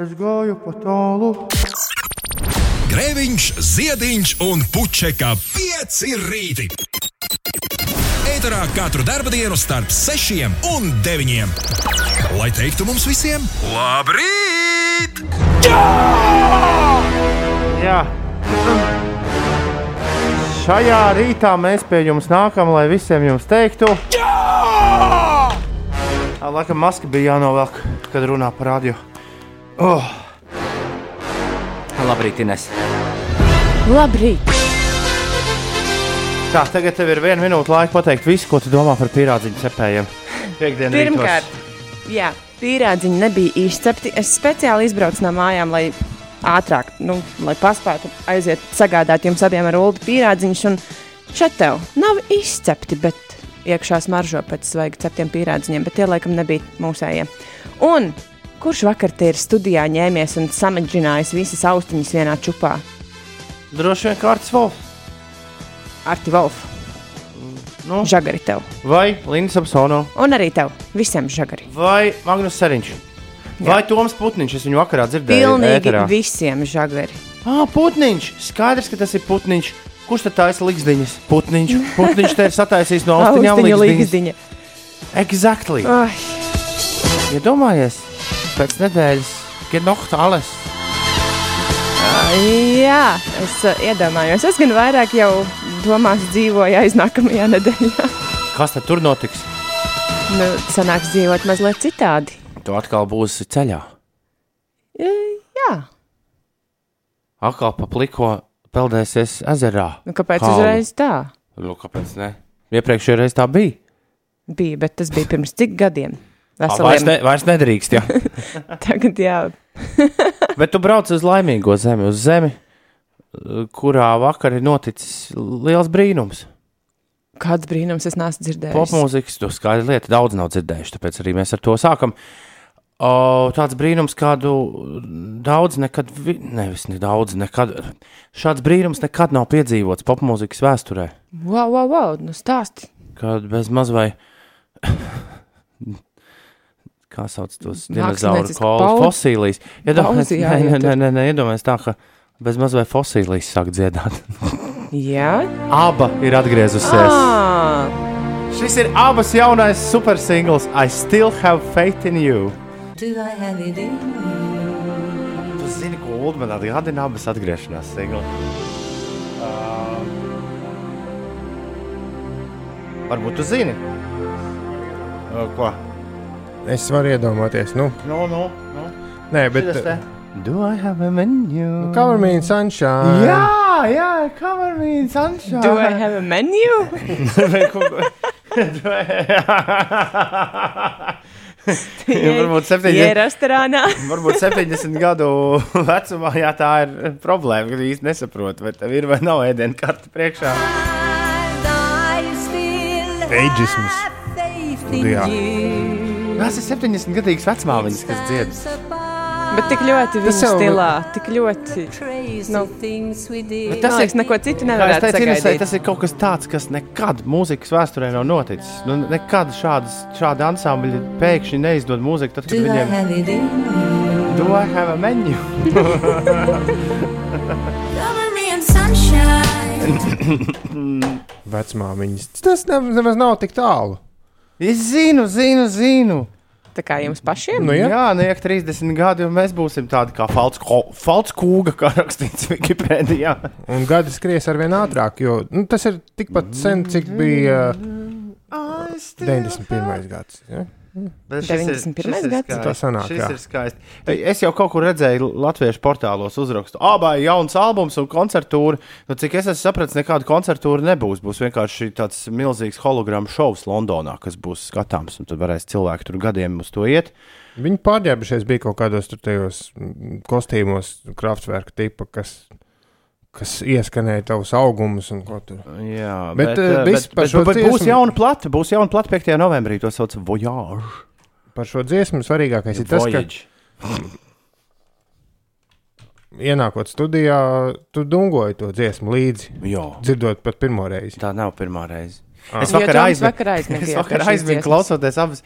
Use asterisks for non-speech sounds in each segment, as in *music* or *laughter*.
Es gāju pa tālu. Grēviņš, Ziediņš un Puķeka 5 rīti. Eterā katru dienu starp 6 un 9. Lai teiktu mums visiem, labrīt! Jā. Šajā rītā mēs pie jums nākam, lai visiem jums teiktu. Jā! Laikam maska bija jānovelk, kad runā par radio. Oh. Labrīt, Ines. Labrīt! Tā, tagad tev ir viena minūte laika pateikt visu, ko tu domā par pierādziņu cepējiem. Piektdien Pirmkārt, rītos. jā, pīrādziņi nebija izcepti. Es speciāli izbraucu no mājām, lai ātrāk, nu, lai paspētu aiziet, sagādāt jums abiem ar ulu pīrādziņus. Un šeit tev nav izcepti, bet iekšā smaržo pēc svaigi ceptiem pīrādziņiem, bet tie laikam nebija mūsējie. Un kurš vakar te ir studijā ņēmies un samedžinājis visas austiņas vienā čupā? Droši vien kārtas valsts. Arti Wolf, Nu, žagari tev. vai Linda Samsono, Un arī tev, visiem žagari. vai Magnus Seriņš. Vai Toms Putniņš, es viņu vakarā dzirdēju. Pilnīgi ēterā. visiem žagari. Ah, putniņš! Skaidrs, ka tas ir putniņš. Kurš tad taisa līgzdiņas? Putniņš. Putniņš te ir sataisījis no *laughs* austiņām līgzdiņa. Exactly. Ai, Iedomājies, pēc nedēļas, kad nohta alles. Jā, es uh, iedomājos. Es gan vairāk jau domās dzīvoju aiz nākamajā nedēļā. Kas tad tur notiks? nu, sanāks dzīvot mazliet citādi. Tu atkal būsi ceļā. E, Jā, Atkal pa pliko peldēsies ezerā. nu, kāpēc Kalnu. uzreiz tā Nu, kāpēc ne? Iepriekšējā reizē tā bija. bija? Bet tas bija pirms cik gadiem? Ah, Vairs, Veseliem. ne, vairs nedrīkst. Ja. *laughs* Tagad jā, Bet tu brauc uz laimīgo zemi, uz zemi, kurā vakar ir noticis liels brīnums. kāds brīnums es neesmu dzirdējis. Popmūzikas, to skaidra lieta, daudz nav dzirdējuši, tāpēc arī mēs ar to sākam. O, tāds brīnums, kādu daudz nekad, vi- nevis ne daudz, nekad, šāds brīnums nekad nav piedzīvots popmūzikas vēsturē. Wow, wow, wow, nu stāsti. Kad bez maz vai, *laughs* kā sauc tos dinozauru fosīlijas. Iedomājies, Pauze nē, nē, nē, nē, iedomājies tā, ka bez maz vai fosīlijas sāk dziedāt. Jā, Aba ir atgriezusies. ah, Šis ir abas jaunais super singls I Still Have Faith in You. Do I have it in me? Tu zini, ko Ulu man atgādina abas atgriešanās singli. Uh, varbūt tu zini. Uh, ko? Es varu iedomāties, nu, No, no, no. nē, bet. Šitas te. Do I have a menu? Cover me in sunshine. Jā, jā, cover me in sunshine. do I have a menu? *laughs* *laughs* Varbūt 70, *laughs* Ja restorānā. varbūt 70 gadu vecumā, jā, tā ir problēma, ka īsti nesaprot, vai tev ir vai nav ēdienu karta priekšā. Studijā. Tas ir 70 gadīgs vecmāmiņas, kas dzied. Bet tik ļoti viņa jau- stilā, tik ļoti. Nu, Bet Tas ir neko citu nevarētu teicu, Inesai, tas ir kaut kas tāds, kas nekad mūzikas vēsturē nav noticis. Nu, nekad šādas, šādi ansambļi pēkšņi neizdod mūziku, tad, kad Do I viņiem have it in me? Do I have a menu? Vecmāmiņas. Tas ne- nemaz nav tik tālu. Es zinu, zinu, zinu. Tā kā jums pašiem? Nu, Jā, ja? jā niek 30 gadi, un mēs būsim tādi kā falts kūga, kā rakstīts Wikipēdijā. Un gadi skries ar vien ātrāk, jo nu, tas ir tikpat sen, cik bija uh, 91. gads. Ja? Bet šis ir- 91. šis ir gads? skaisti. Tā sanāk, ir skaisti. Es jau kaut kur redzēju, latviešu portālos uzrakstu. Abai jauns albums un koncertūra. Nu, cik es esmu sapratis, nekāda koncertūra nebūs. Būs vienkārši tāds milzīgs hologrammu šovs Londonā, kas būs skatāms. Un tad varēs cilvēki tur gadiem uz to iet. Viņi pārģērbušies bija kaut kādos tur tajos mm, kostīmos, kraftverka tipa, kas kas ieskanēja tavus augumus un ko tur. Jā, Bet, bet, eh, bet, viss bet, par bet, bet būs jauna plata. Būs jauna plata 5. novembrī. To sauc par Voyage. Par šo dziesmu svarīgākais ir tas, ka Voyage. *laughs* ienākot studijā, tu dungoji to dziesmu līdzi, Jā, dzirdot pat pirmo reizi. tā nav pirmā reize. Ah. Es vakar aizmiga, es vakar *laughs* dziesmas. klausoties abas,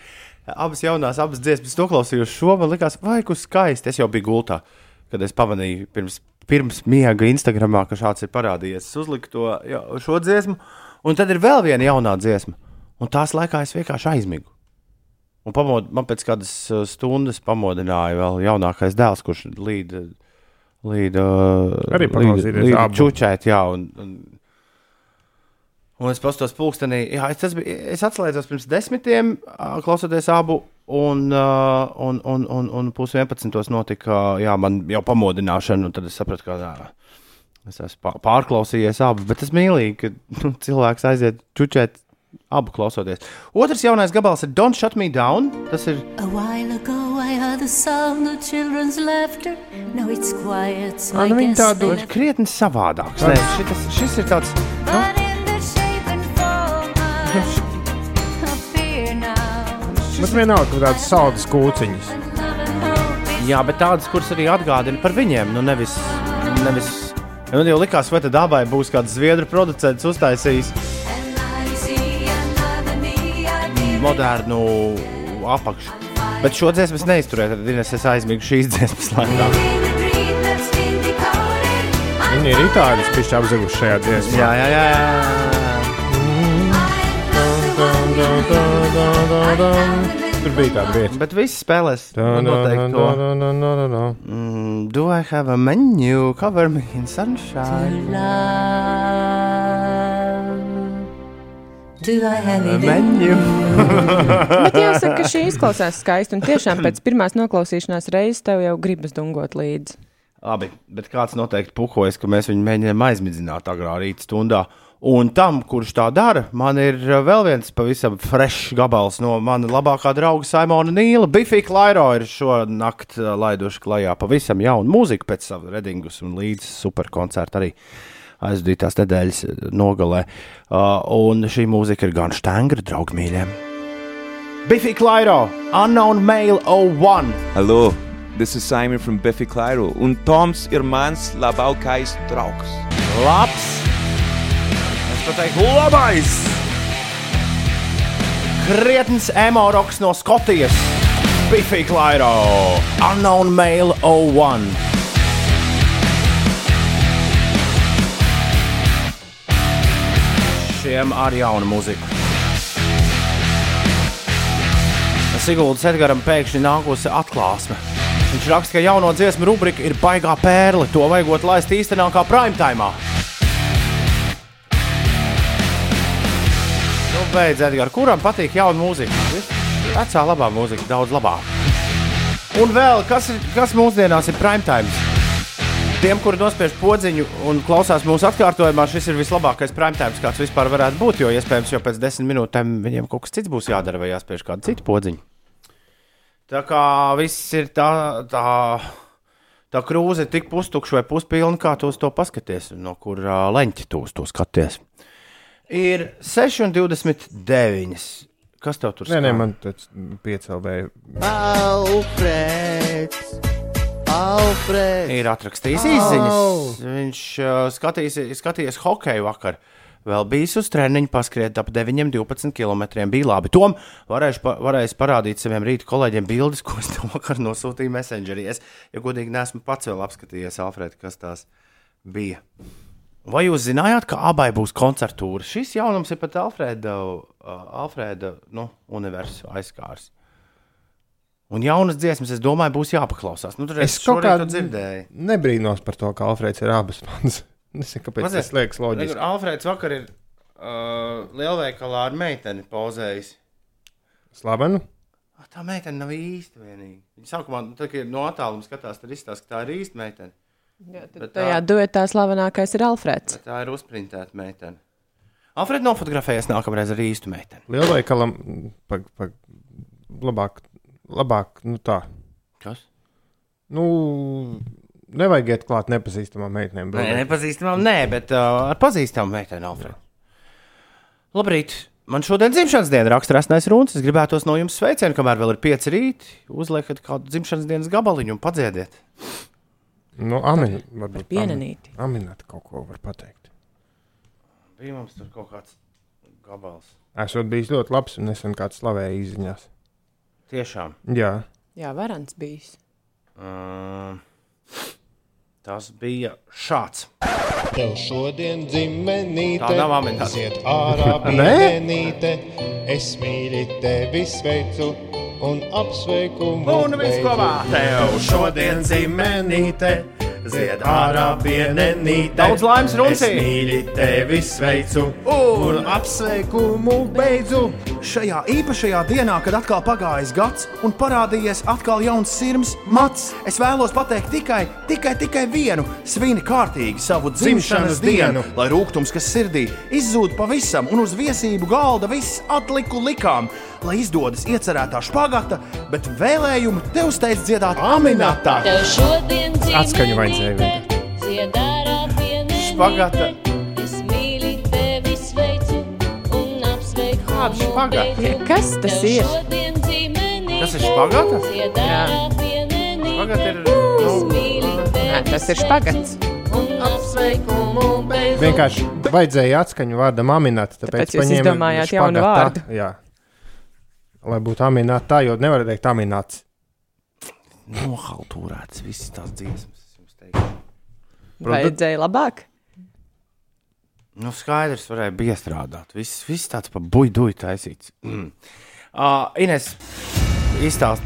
abas jaunās, abas dziesmas, noklausījos šo. Man liekas, vai kas skaisti. Es jau biju gultā, kad es pamanīju pirms, pirms miega Instagramā, ka šāds ir parādījies. Es uzliku to jā, šo dziesmu, un tad ir vēl viena jaunā dziesma. Un tās laikā es vienkārši aizmigu. Un pamod, man pēc kādas uh, stundas pamodināja vēl jaunākais dēls, kurš līd, līd, uh, Arī līd abu. čučēt, jā, un, un, un es pastos pulkstenī, jā, es, tas bija, es atslēdzos pirms desmitiem, klausoties abu, un, un, un, un, un pus vienpadsmitos notika, jā, man jau pamodināšana, un tad es sapratu, ka, jā, es esmu pā- pārklausījies abu, bet tas mīlīgi, ka nu, cilvēks aiziet čučēt abu klausoties. Otrs jaunais gabals ir Don't Shut Me Down, tas ir nu tādu- they're krietni savādāks. Nē, šitas, šis ir tāds, But Bet vienalga, ka tādas saldas kūciņas. Jā, bet tādas, kuras arī atgādina par viņiem, nu nevis. nevis Man jau likās, vai tad dabai būs kāds zviedru producents uztaisījis modernu apakšu. Bet šo dziesmu es neizturēju, tad Ines, es aizmigu šīs dziesmas. I'm Viņi ir itāļi, kas pišķi apzaguši šajā dziesmā. Jā, jā, jā. jā. Tur bija tāda vieta. Bet viss spēlēs. To. Mm, do I have a menu? Cover me in sunshine. Do I have A menu. *laughs* Bet jāsaka, ka šī izklausās skaisti. Un tiešām pēc pirmās noklausīšanās reizes tev jau gribas dungot līdzi. Labi, bet kāds noteikti pukojas, ka mēs viņu mēģinām aizmidzināt agrā rīta stundā. Un tam, kurš tā dara, man ir uh, vēl viens pavisam frešs gabals no mana labākā drauga Simona Nīla. Bifija Klairo ir šonakt uh, laiduši klajā pavisam jaunu mūziku pēc sava redingus un līdz superkoncerta arī aizdītās nedēļas uh, nogalē. Uh, un šī mūzika ir gan štengra, draugi mīļiem. Bifija Klairo, Unknown Mail 01. Hallo, this is Simon from Biffy Clyro un Toms ir mans labākais draugs. Labs! Es pateiktu, labais! Krietns emoroks no Skotijas. Bifija Klairo, Unknown Mail 01. Šiem ar jaunu mūziku. Siguldas Edgars pēkšņi nākusi atklāsme. Viņš raksta, ka jauno dziesmu rubrika ir baigā pērle. To vajagot laist īstenākā prime time. Nu, beidz, Edgars, kuram patīk jauna mūzika? Vecā labā mūzika, daudz labāk. Un vēl, kas, ir, kas mūsdienās ir prime time? Tiem, kuri nospiež podziņu un klausās mūsu atkārtojumā, šis ir vislabākais prime time, kāds vispār varētu būt. Jo iespējams, jau pēc desmit minūtēm viņiem kaut kas cits būs jādara vai jāspiež kādu citu podziņu. Tā kā viss ir tā, tā, tā krūze tik pustukša vai puspilna, kā tu uz to paskaties, no kur uh, leņķi tu uz to skaties. Ir 6,29. Kas tev tur Nē, nē, skan? man tas piecēlēja. Alfreds! Alfreds! Ir atrakstījis izziņas. Viņš uh, skatījis, skatījās hokeju vakar. Vēl bijis uz treniņa, paskriet ap 9, 12 km. Bija labi. Tom varēšu, pa, varēs parādīt saviem rīta kolēģiem bildes, ko es tev vakar nosūtīju Messengerī. Es, ja godīgi, neesmu pats vēl apskatījies, Alfred, kas tās bija. Vai jūs zinājāt, ka abai būs koncertūra? Šis jaunums ir pat Alfreda, uh, Alfreda nu, universu aizskārs. Un jaunas dziesmas, es domāju, būs jāpaklausās. Nu, tur Es es kaut kaut kā kā dzirdēju. nebrīnos par to, ka Alfrēds ir abas manas. *laughs* Nezinu, kāpēc Mazliet. tas liekas loģiski. Alfrēds vakar ir uh, lielveikalā ar meiteni pozējis. Slavenu. Ah, Tā meitene nav īsti vienīga. Viņa sākumā, nu, tā, kad no attāluma skatās, tad izstāsta, ka tā ir īsta meitene. Jā, tad Bet tajā tā- duetā slavenākais ir Alfreds. Bet tā ir uzprintēta meitene. Alfrēds nofotografējies nākamreiz ar īstu meiteni. Lielveikalam pa, pa, labāk, labāk, nu tā. Kas? Nu, nevajag iet klāt nepazīstamām meitenēm. Nē, nepazīstamām, nē, bet uh, ar pazīstamām meitenēm, Alfred. Labrīt! Man šodien dzimšanas diena raksta Rasnais Runis. Es gribētos no jums sveicienu, kamēr vēl ir pieci rīti. Uzliekat kādu dzimšanas dienas gabaliņu un padziediet. Nu, Amin, varbūt pienenīti. Aminēta kaut ko var pateikt. Bija mums tur kaut kāds gabals. Esot bijis ļoti labs un nesen kāds slavēja izziņās. Tiešām. Jā, Jā, varants bijis. Um, tas bija šāds. Tev šodien dzimenīte, Tā nav aminēta. Iet ārā *laughs* Nē? pienīte, es mīli tevi sveicu un apsveiku Un viss kopā tev šodien zimenīte, zied ārā pienenīte. Daudz laimes, Runcī! mīli tevi sveicu Un apsveikumu beidzu. Šajā īpašajā dienā, kad atkal pagājis gads un parādījies atkal jauns sirds, mats, es vēlos pateikt tikai, tikai, tikai vienu - svini kārtīgi savu dzimšanas dienu, lai rūkums, kas sirdī izzūd pavisam un uz viesību galda viss atliku likām, lai izdodas iecerētā špagata, bet vēlējumu tev steidz dziedāt aminatā. Tev šodien Atskaņu vajadzēja vienkārši. Apsveiku. Kāda špagata? Kas tas ir? Tas ir špagata? Jā. Špagata ir. Nu, Nē, tas ir špagats. Vienkārši vajadzēja atskaņu vārdam aminēt. Tāpēc, Tāpēc jūs izdomājāt jaunu vārdu. Jā. Lai būtu aminēta tā, jo nevar teikt aminēts. Nohaltūrēts visas tās dziesmas. es jums teikšu. Vajadzēja labāk. Nu, skaidrs, varēja bija iestrādāt. Viss, viss tāds pa buļbuļs taisīts. Mm. Uh, *clears throat* Ines, izstāst,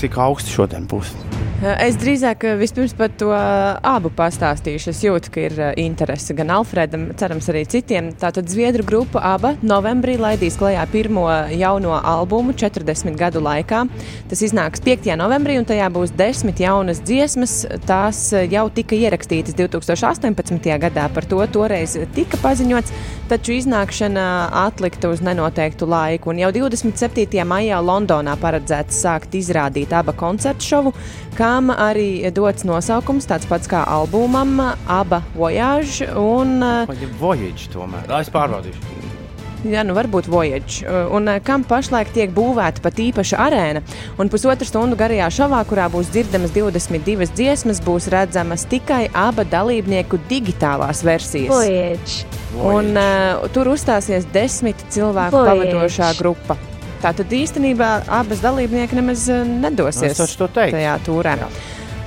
cik augsts šodien būs. Es drīzāk eh, vispirms par to eh, abu pastāstīšu. Es jūtu, ka ir eh, interese gan Alfredam, cerams, arī citiem. Tātad Zviedru grupa ABA novembrī laidīs klajā pirmo jauno albumu 40 gadu laikā. Tas iznāks 5. novembrī, un tajā būs desmit jaunas dziesmas. Tās jau tika ierakstītas 2018. gadā, par to toreiz tika paziņots, taču iznākšana atlikta uz nenoteiktu laiku. Un jau 27. maijā Londonā paredzēts sākt izrādīt abu koncertu šovu, kam arī dots nosaukums tāds pats kā albumam, aba Voyage. Un, Vai ir voyage tomēr? Tā es pārbaudīšu. Jā, nu varbūt Voyage, un eh, kam pašlaik tiek būvēta pat īpaša arēna. Un pusotru stundu garajā šovā, kurā būs dzirdamas 22 dziesmas, būs redzamas tikai aba dalībnieku digitālās versijas. Voyage. Un, uh, tur uzstāsies desmit cilvēku Voyage. pavadošā grupa. Tātad īstenībā abas dalībnieki nemaz eh, nedosies teiktu. tajā turā.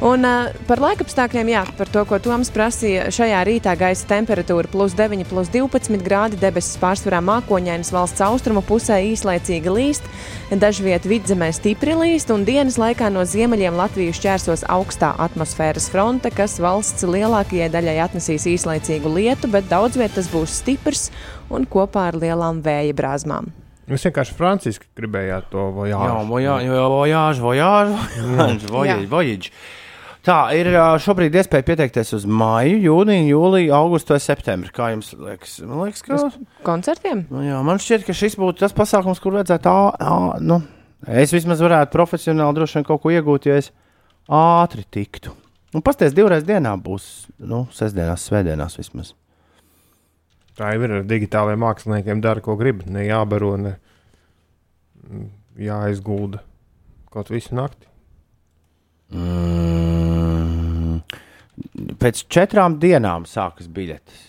Un, uh, par laikapstākļiem, jā, par to, ko Toms prasīja. Šajā rītā gaisa temperatūra plus 9, plus 12 grādi, debesis pārsvarā mākoņainas valsts austrumu pusē īslaicīgi līst, dažviet vidzemē stipri līst, un dienas laikā no ziemeļiem Latviju šķērsos augstā atmosfēras fronte, kas valsts lielākajai daļai atnesīs īslaicīgu lietu, bet daudz viet tas būs stiprs un kopā ar lielām vēja brāzmām. Jūs vienkārši franciski gribējāt to vai jā? Voyage, voyage, voyage. Tā ir šobrīd iespēja pieteikties uz maiju, jūniju, jūliju, augustu vai septembri. Kā jums liekas? Man liekas, ka Koncertiem? nu, jā, man šķiet, ka šis būtu tas pasākums, kur vajadzētu. ā, ā, Nu, es vismaz varētu profesionāli droši vien kaut ko iegūt, ja es ātri tiktu. Nu, Pastāstiet, divreiz dienā būs, nu, sestdienās, svētdienās vismaz. Tā jau ir ar digitālajiem māksliniekiem. Dara, ko grib. Ne jābaro, ne jāizgulda kaut visu nakti. Mm, pēc četrām dienām sākas biļetes.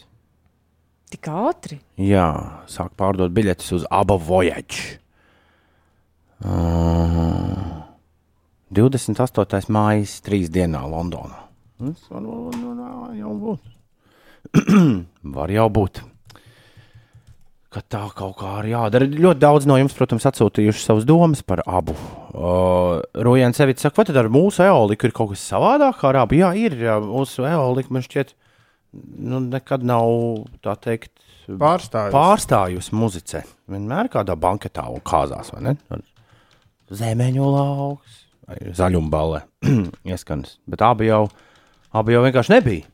Tik ātri. Jā, sāk pārdot biļetes uz abu voyage. Uh, 28. maija, trīs dienā Londonā. Tas var, var, *clears throat* var jau būt. var jau būt. Ka tā kaut kā arī jādara. Ļoti daudz no jums, protams, atsūtījuši savas domas par abu. Uh, Rojans Evits saka, vai tad ar mūsu eoliku ir kaut kas savādāk ar abu? Jā, ir. jā, Mūsu eolika man šķiet, nu, nekad nav tā teikt. Pārstāvis. Pārstājusi muzicē. Vienmēr kādā banketā un kāzās, vai ne? Zemeņu lauks zaļumbalē *clears throat* ieskanas. Bet abi jau, abi jau vienkārši nebija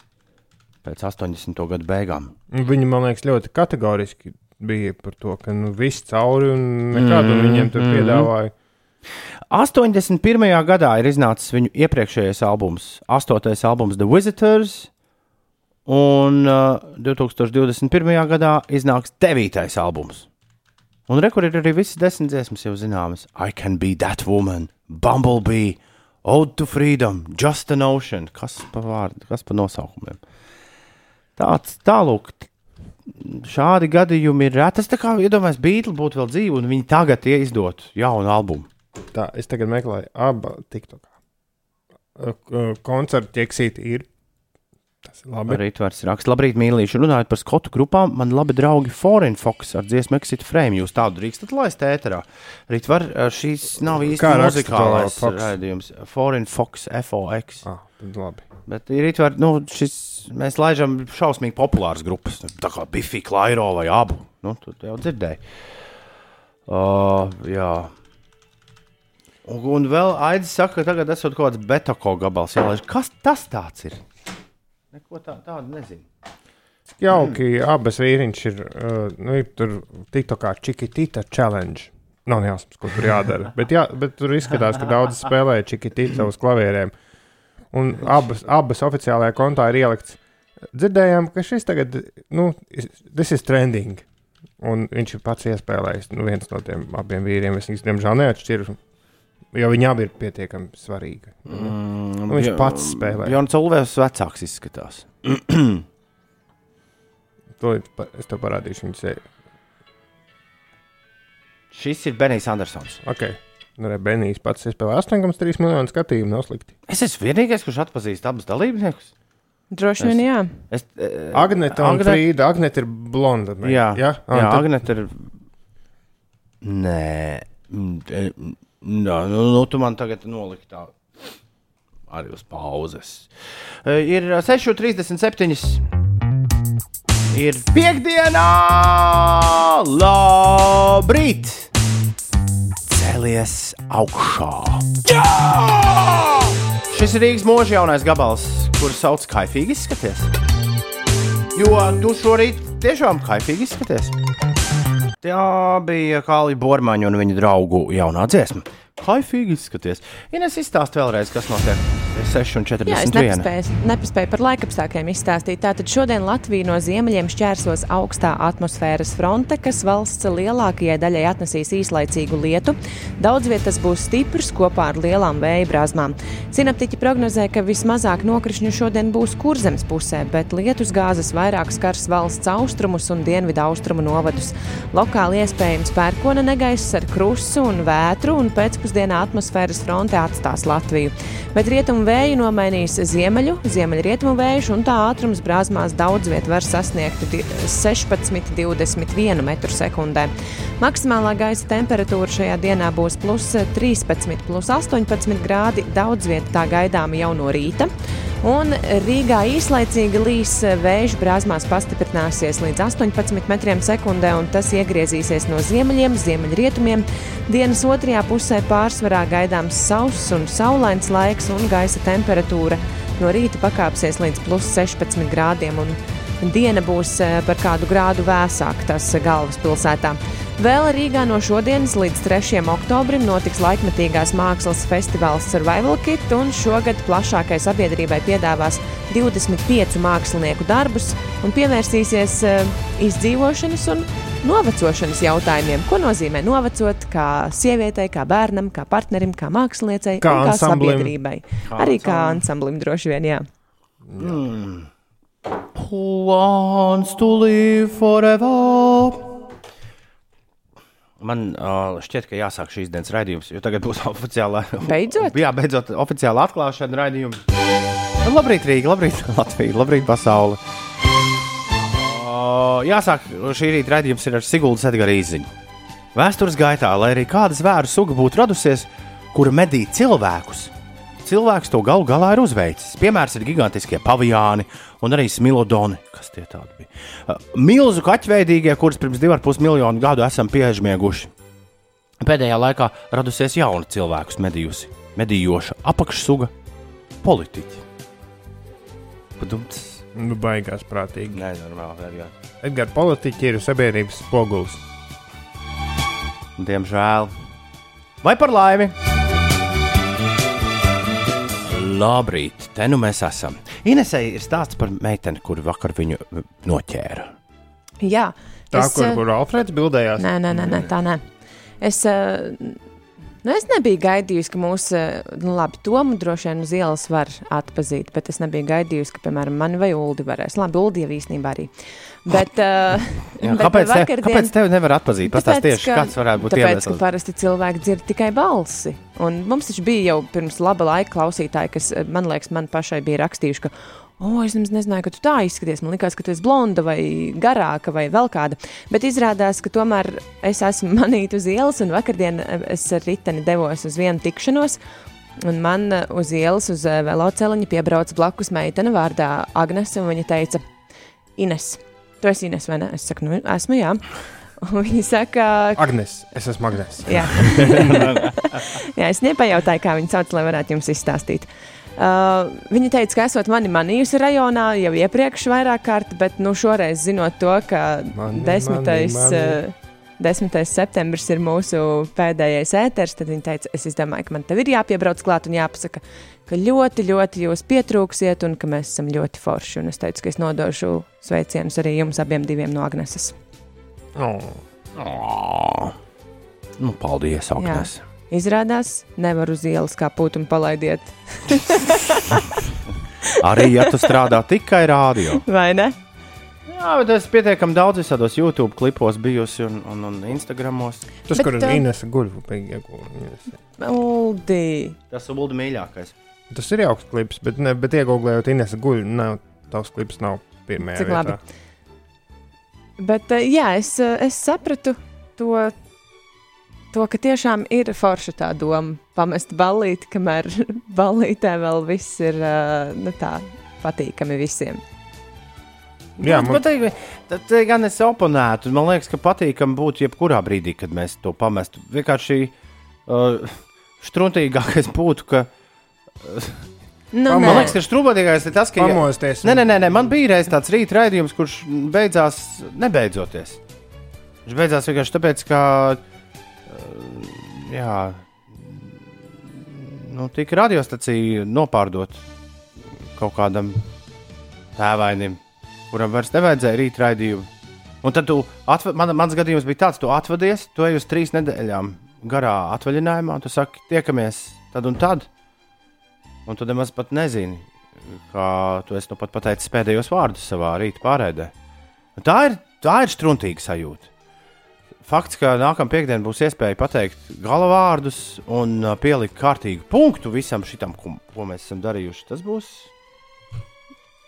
pēc 80. gadu beigām. Viņi, man liekas, ļoti kategoriski bija par to, ka nu, viss cauri un nekādu mm Mhm, -hmm. viņiem tur mhm. piedāvāja. 81. gadā ir iznācis viņu iepriekšējais albums, 8. albums The Visitors, un uh, 2021. gadā iznāks 9. albums. Un rekur ir arī visas desmit dziesmas jau zināmas. I can be that woman, Bumblebee, Ode to Freedom, Just an Ocean. Kas pa vārdu, kas pa nosaukumiem? Tāds tālūk. Šādi gadījumi ir reti. Tas tā kā iedomājas, Beatles būtu vēl dzīvi, un viņi tagad izdot jaunu albumu. Tā, es tagad meklēju abu TikTok. Koncertu ķeksīti ir. Tas ir labi. Arī tvars raksts. Labrīt, mīlīši. Runājot par skotu grupām, man labi draugi Foreign Fox ar dziesmu Exit Frame. Jūs tādu drīkstat laist ēterā. Rītvar, šīs nav īsti muzikālais raidījums. Foreign Fox, FOX. Ah, labi. Bet ir rītvar, nu, šis, mēs laižam šausmīgi populāras grupas. Tā kā Biffy, Klairo vai abu. Nu, tu jau dzirdēji. Uh, jā. Un, un vēl Aidis saka, ka tagad esot kaut kāds betako gabals jālaiž. Kas tas tāds ir? Neko tā, tādu nezinu. Jauki, abas vīriņš ir. Uh, nu, ir tur tikto kā Čikitita challenge. Nav jāsmas, ko tur jādara. bet, jā, bet tur izskatās, ka daudz spēlē Čikitita uz klavierēm. Un abas, abas oficiālajā kontā ir ielikts. Dzirdējām, ka šis tagad, nu, tas ir trending. Un viņš ir pats iespējams nu, viens no tiem abiem vīriem. Es viņus, diemžēl, neatšķiru. Jo viņi abi ir pietiekami svarīgi. Mm, Nu, viņš pats spēlē. Jans Ulvēs vecāks izskatās. *clears throat* To es tev parādīšu. Viņu seju. Šis ir Benijs Andersons. Ok. Nu, Benijs pats spēlē 8,3 miljonu skatījumu. Nav slikti. Es esmu vienīgais, kurš atpazīst abus dalībniekus. Droši vien, jā. Es, eh, Agnēta un Agne- Frīda. Agnēta ir blonda. ne? Jā, jā? jā, Ah, jā tad- Agnēta ir. Nē, Mm, eh, mm, nā, nu, nu, tu man tagad noliki tā arī uz pauzes. Eh, Ir 6,37. Ir piekdiena! Labrīt! Cēlies augšā! Jā! Šis ir Rīgas mūža jaunais gabals, kurš sauc Kaifīgi izskaties. Jo tu šorīt tiešām kaifīgi izskaties. Tā bija Kālija Bormaņa un viņa draugu jaunā dziesma. Kaifīgi izskaties. Ines izstāst vēlreiz, kas notiek. Ir Jā, es 6,41. nepaspēju, nepaspēju par laikapstākļiem izstāstīt. Tātad šodien Latvija no ziemeļiem šķērsos augstā atmosfēras fronte, kas valsts lielākajai daļai atnesīs īslaicīgu lietu. Daudz vietas būs stiprs kopā ar lielām vēja brāzmām. Sinaptiķi prognozē, ka vismazāk nokrišņu šodien būs kurzemes pusē, bet lietus gāzes vairāk skars valsts austrumus un dienvidu austrumu novadus. Lokāli iespējams pērkona negaiss ar krustu un vētru, un pēcpusdienā atmosfēras fronte atstās Latviju. Bet rietumu vēju nomainīs ziemeļu, ziemeļrietumu vējš, un tā ātrums brāzmās daudz viet var sasniegt di- 16-21 m2. Maksimālā gaisa temperatūra šajā dienā būs plus 13, plus 18 grādi. Daudz viet tā gaidāma jau no rīta. Un Rīgā īslaicīgi līs vējš brāzmās pastiprināsies līdz 18 metriem sekundē, un tas iegriezīsies no ziemeļiem, ziemeļrietumiem. Dienas otrajā pusē pārsvarā gaidāms sauss un saulains laiks, un gaisa temperatūra no rīta pakāpsies līdz plus 16 grādiem. Diena būs eh, par kādu grādu vēsāka tas galvaspilsētā. Vēl Rīgā no šodienas līdz 3. oktobrim notiks laikmetīgās mākslas festivāls Survival Kit, un šogad plašākai sabiedrībai piedāvās 25 mākslinieku darbus un pievērsīsies eh, izdzīvošanas un novecošanas jautājumiem. Ko nozīmē novecot kā sievietei, kā bērnam, kā partnerim, kā māksliniecei, Kā un kā ansamblim. sabiedrībai? Arī kā ansamblim droši vien, jā. Who wants to live forever? Man uh, šķiet, ka jāsāk šīs dienas raidījums, jo tagad būs *laughs* oficiālā. Beidzot? Jā, beidzot, oficiāla atklāšana raidījuma. Labrīt, Rīga, labrīt, *laughs* Latvija, labrīt, pasaule. Uh, jāsāk šī rīta raidījums ir ar Siguldas Edgara īziņu. Vēstures gaitā, lai arī kāda zvēru suga būtu radusies, kura medī cilvēkus, cilvēks to galu galā ir uzveicis. Piemērs ir gigantiskie pavijāni un arī smilodoni. Kas tie tādi bija? Uh, Milzu kaķveidīgie, kurus pirms 2,5 miljonu gadu esam piežmieguši. Pēdējā laikā radusies jauna cilvēku medījusi, medījoša apakšsuga politiķi. Padumts. Nu, baigās prātīgi. Nē, normāli. Edgar. Edgars, politiķi ir sabiedrības spogulis. Diemžēl. Vai par laimi? Labrīt, te nu mēs esam. Inesai ir stāsts par meiteni, kuru vakar viņu uh, noķēra. Jā, Tā, es, kur, eh, kur Alfreds bildējās. Nē, nē, nē, nē tā nē. Es, eh, nu, es nebiju gaidījusi, ka mūsu, eh, nu, labi, Tomu droši vien uz ielas var atpazīt, bet es nebiju gaidījusi, ka, piemēram, mani vai Uldi varēs. Labi, Uldi jau īstenībā arī. Bet, uh, Jā, kāpēc, te, kāpēc tevi nevar atpazīt? Pastāst tieši, kāds varētu būt Tāpēc, ka iemesls. parasti cilvēki dzird tikai balsi. Un mums taču bija jau pirms laba laika klausītāji, kas, eh, man liekas, man pašai bija rakstījuši, ka, o, es nemaz nezināju, ka tu tā izskaties. Man liekas, ka tu esi blonda vai garāka vai vēl kāda. Bet izrādās, ka tomēr es esmu *laughs* manīta uz ielas, un vakardien es ar riteni devos uz vienu tikšanos. Un man eh, uz ielas, uz eh, veloceliņa piebrauca blakus meitene vārdā Agnese, un viņa teica, Ines, tu esi Ines vai ne? Es saku, nu, esmu jā. *laughs* Un viņa saka, Agnes, es esmu Agnes. Jā. *laughs* Jā, es nepajautāju, kā viņu sauc, lai varētu jums izstāstīt. Uh, viņa teica, ka esot mani manījusi rajonā jau iepriekš vairāk kārt, bet nu, šoreiz zinot to, ka Mani, 10. mani, mani. Uh, 10. septembris ir mūsu pēdējais ēters, tad viņa teica, es domāju, ka man te ir jāpiebrauc klāt un jāpasaka, ka ļoti, ļoti jūs pietrūksiet un ka mēs esam ļoti forši. Un es teicu, ka es nodošu sveicienus arī jums abiem diviem no Agneses. Oh. Oh. Nu, paldies, Agnēs. Izrādās, nevar uz ielas kā putu un palaidiet, *laughs* Arī ja tu strādā tikai rādio. vai ne? Jā, bet es pietiekami daudz visādos YouTube klipos bijusi un, un, un Instagramos. Tas, Bet, kur uh, Inese guļ, bija iegūta. Uldi. Tas ir Ulda mīļākais. Tas ir jauks klips, bet, ne, bet iegūlējot Inese guļ, nav, tavs klips nav pirmajā Cik vietā. labi. Bet eh, jā, es, eh, es sapratu to, to, ka tiešām ir forša tā doma pamest ballīti, kamēr *laughs* ballītē vēl viss ir nu, tā patīkami visiem. Jā, man man, te, gan es oponētu. Man liekas, ka patīkami būtu jebkurā brīdī, kad mēs to pamestu. Vienkārši uh, struntīgākais būtu, ka. Nu, Pamod- nē. Man liekas, ka struntīgākais ir tas, ka. pamosties. Nē, nē, nē, nē, man bija reiz tāds rīta raidījums, kurš beidzās nebeidzoties. Viņš beidzās vienkārši tāpēc, ka. uh, Jā. Nu, tika radiostacija nopārdot kaut kādam tēvainim, kuram vairs nevajadzēja rīta raidījumu. Un tad atva, man, mans gadījums bija tāds, tu atvadies, tu ej uz trīs nedēļām garā atvaļinājumā, tu saki, tiekamies tad un tad. Un tu nemaz pat nezini, kā tu esi nu pat pateicis pēdējos vārdus savā rīta pārēdē. Un Tā ir, tā ir struntīga sajūta. Fakts, ka nākamā piekdiena būs iespēja pateikt galavārdus un ā, pielikt kārtīgu punktu visam šitam, ko, ko mēs esam darījuši, tas būs,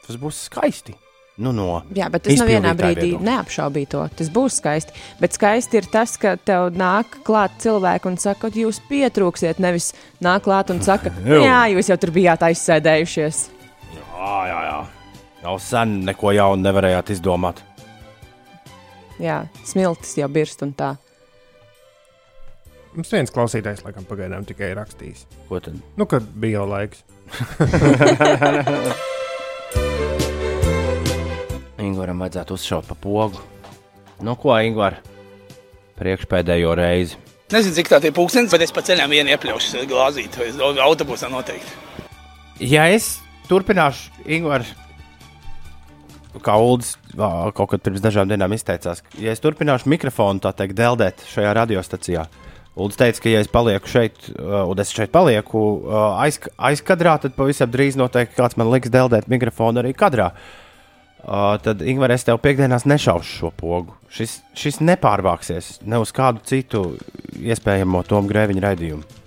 tas būs skaisti. Nu, no Jā, bet es nevienā brīdī viedokļa. neapšaubīju to. Tas būs skaisti. Bet skaisti ir tas, ka tev nāk klāt cilvēki un saka, ka jūs pietrūksiet. Nevis nāk klāt un saka, *laughs* jā, jūs jau tur bijāt aizsēdējušies. Jā, jā, jā. Jau sen neko jaunu nevarējāt izdomāt. Jā, smiltis jau birst un tā. Mums viens klausītājs, laikam, pagaidām tikai rakstījis. Ko tad? Nu, kad bija jau laiks. *laughs* Ingūram vajadzētu uzšaut pa pogu. Nu, ko, Ingūr? Priekšpēdējo reizi. Nezinu, cik tā ir pūkstens, bet es pa ceļam vienu iepļaušu glāzīt, vai autobusā noteikti. Ja es turpināšu, Ingūr, kā Ulas kaut kad pirms dažām dienām izteicās, ja es turpināšu mikrofonu tā teikt, deldēt šajā radiostacijā, Ulas teica, ka, ja es palieku šeit, un es šeit palieku aiz, aizkadrā, tad pavisam drīz noteikti kāds man liks deldēt mikrofonu arī kadrā. Tad, Ingūna, es tev piekdienās nešaušu šo pogu. Šis, šis nepārvāksies ne uz kādu citu iespējamo Tomu grēviņu raidījumu.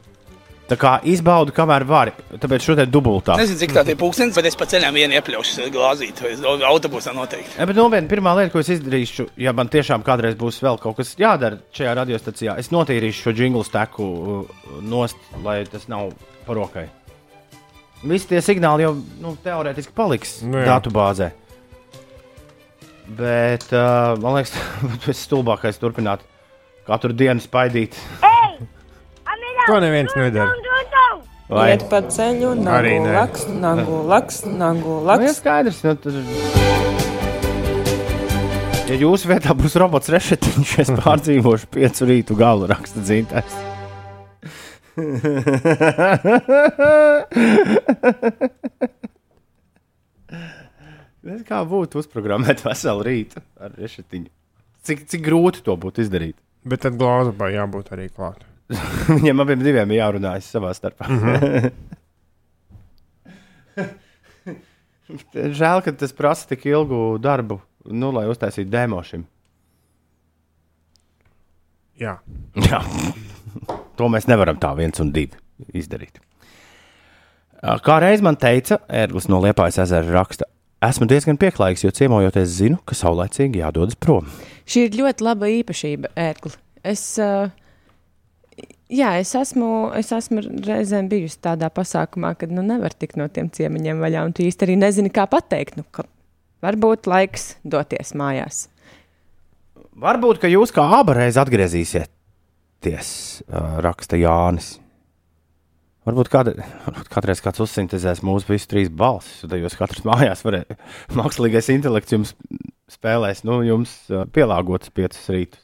Tā kā izbaudu, kamēr vari. Tāpēc šodien dubultā. Nezinu, cik tā ir pūkstens, bet es pa ceļam vienu iepļaušu glāzīt, autobusā noteikti. Ja, bet nopietni, pirmā lieta, ko es izdarīšu, ja man tiešām kādreiz būs vēl kaut kas jādara šajā radiostacijā, es notīrīšu šo jinglu steku uh, nost, lai tas nav parokai. Visi tie signāli jau nu, teorētiski paliks Nu datubāzē. Bet uh, man liekas, *laughs* tas ir stulbākais turpināt katru dienu spaidīt. To neviens nedara. Vai Iet pa ceļu, Arī nagu nē. laks, nagu laks, nagu Nu, skaidrs. Nu, tad... Ja jūsu vietā būs robots rešetiņš, es *laughs* pārdzīvošu piecu rītu galu raksta dzintājs. Nezinu, Kā būtu uzprogrammēt veselu rītu ar rešetiņu? Cik, cik grūti to būtu izdarīt? Bet tad glāzai jābūt arī klāt. *laughs* Viņiem abiem diviem ir jārunājas savā starpā. Mm -hmm. *laughs* Žēl, ka tas prasa tik ilgu darbu, nu, lai uztaisītu demo šim. Jā. Jā. to mēs nevaram tā viens un divi izdarīt. Kā reiz man teica, Ērglis no Liepājas ezera raksta, esmu diezgan pieklājīgs, jo ciemojoties zinu, ka saulēcīgi jādodas prom. Šī ir ļoti laba īpašība, ērkli. Es, uh, jā, es esmu, es esmu reizēm bijusi tādā pasākumā, kad nu, nevar tikt no tiem ciemiņiem vaļā, un tu īsti arī nezini, kā pateikt. Nu, ka varbūt laiks doties mājās. Varbūt, ka jūs kā abi reiz atgriezīsieties, raksta Jānis. Varbūt kāda, varbūt kādreiz kāds uzsintēzēs mūsu visu trīs balsis, tad jūs katrs mājās varēsiet, mākslīgais intelekts jums spēlēs, nu, jums pielāgotas piecas rītus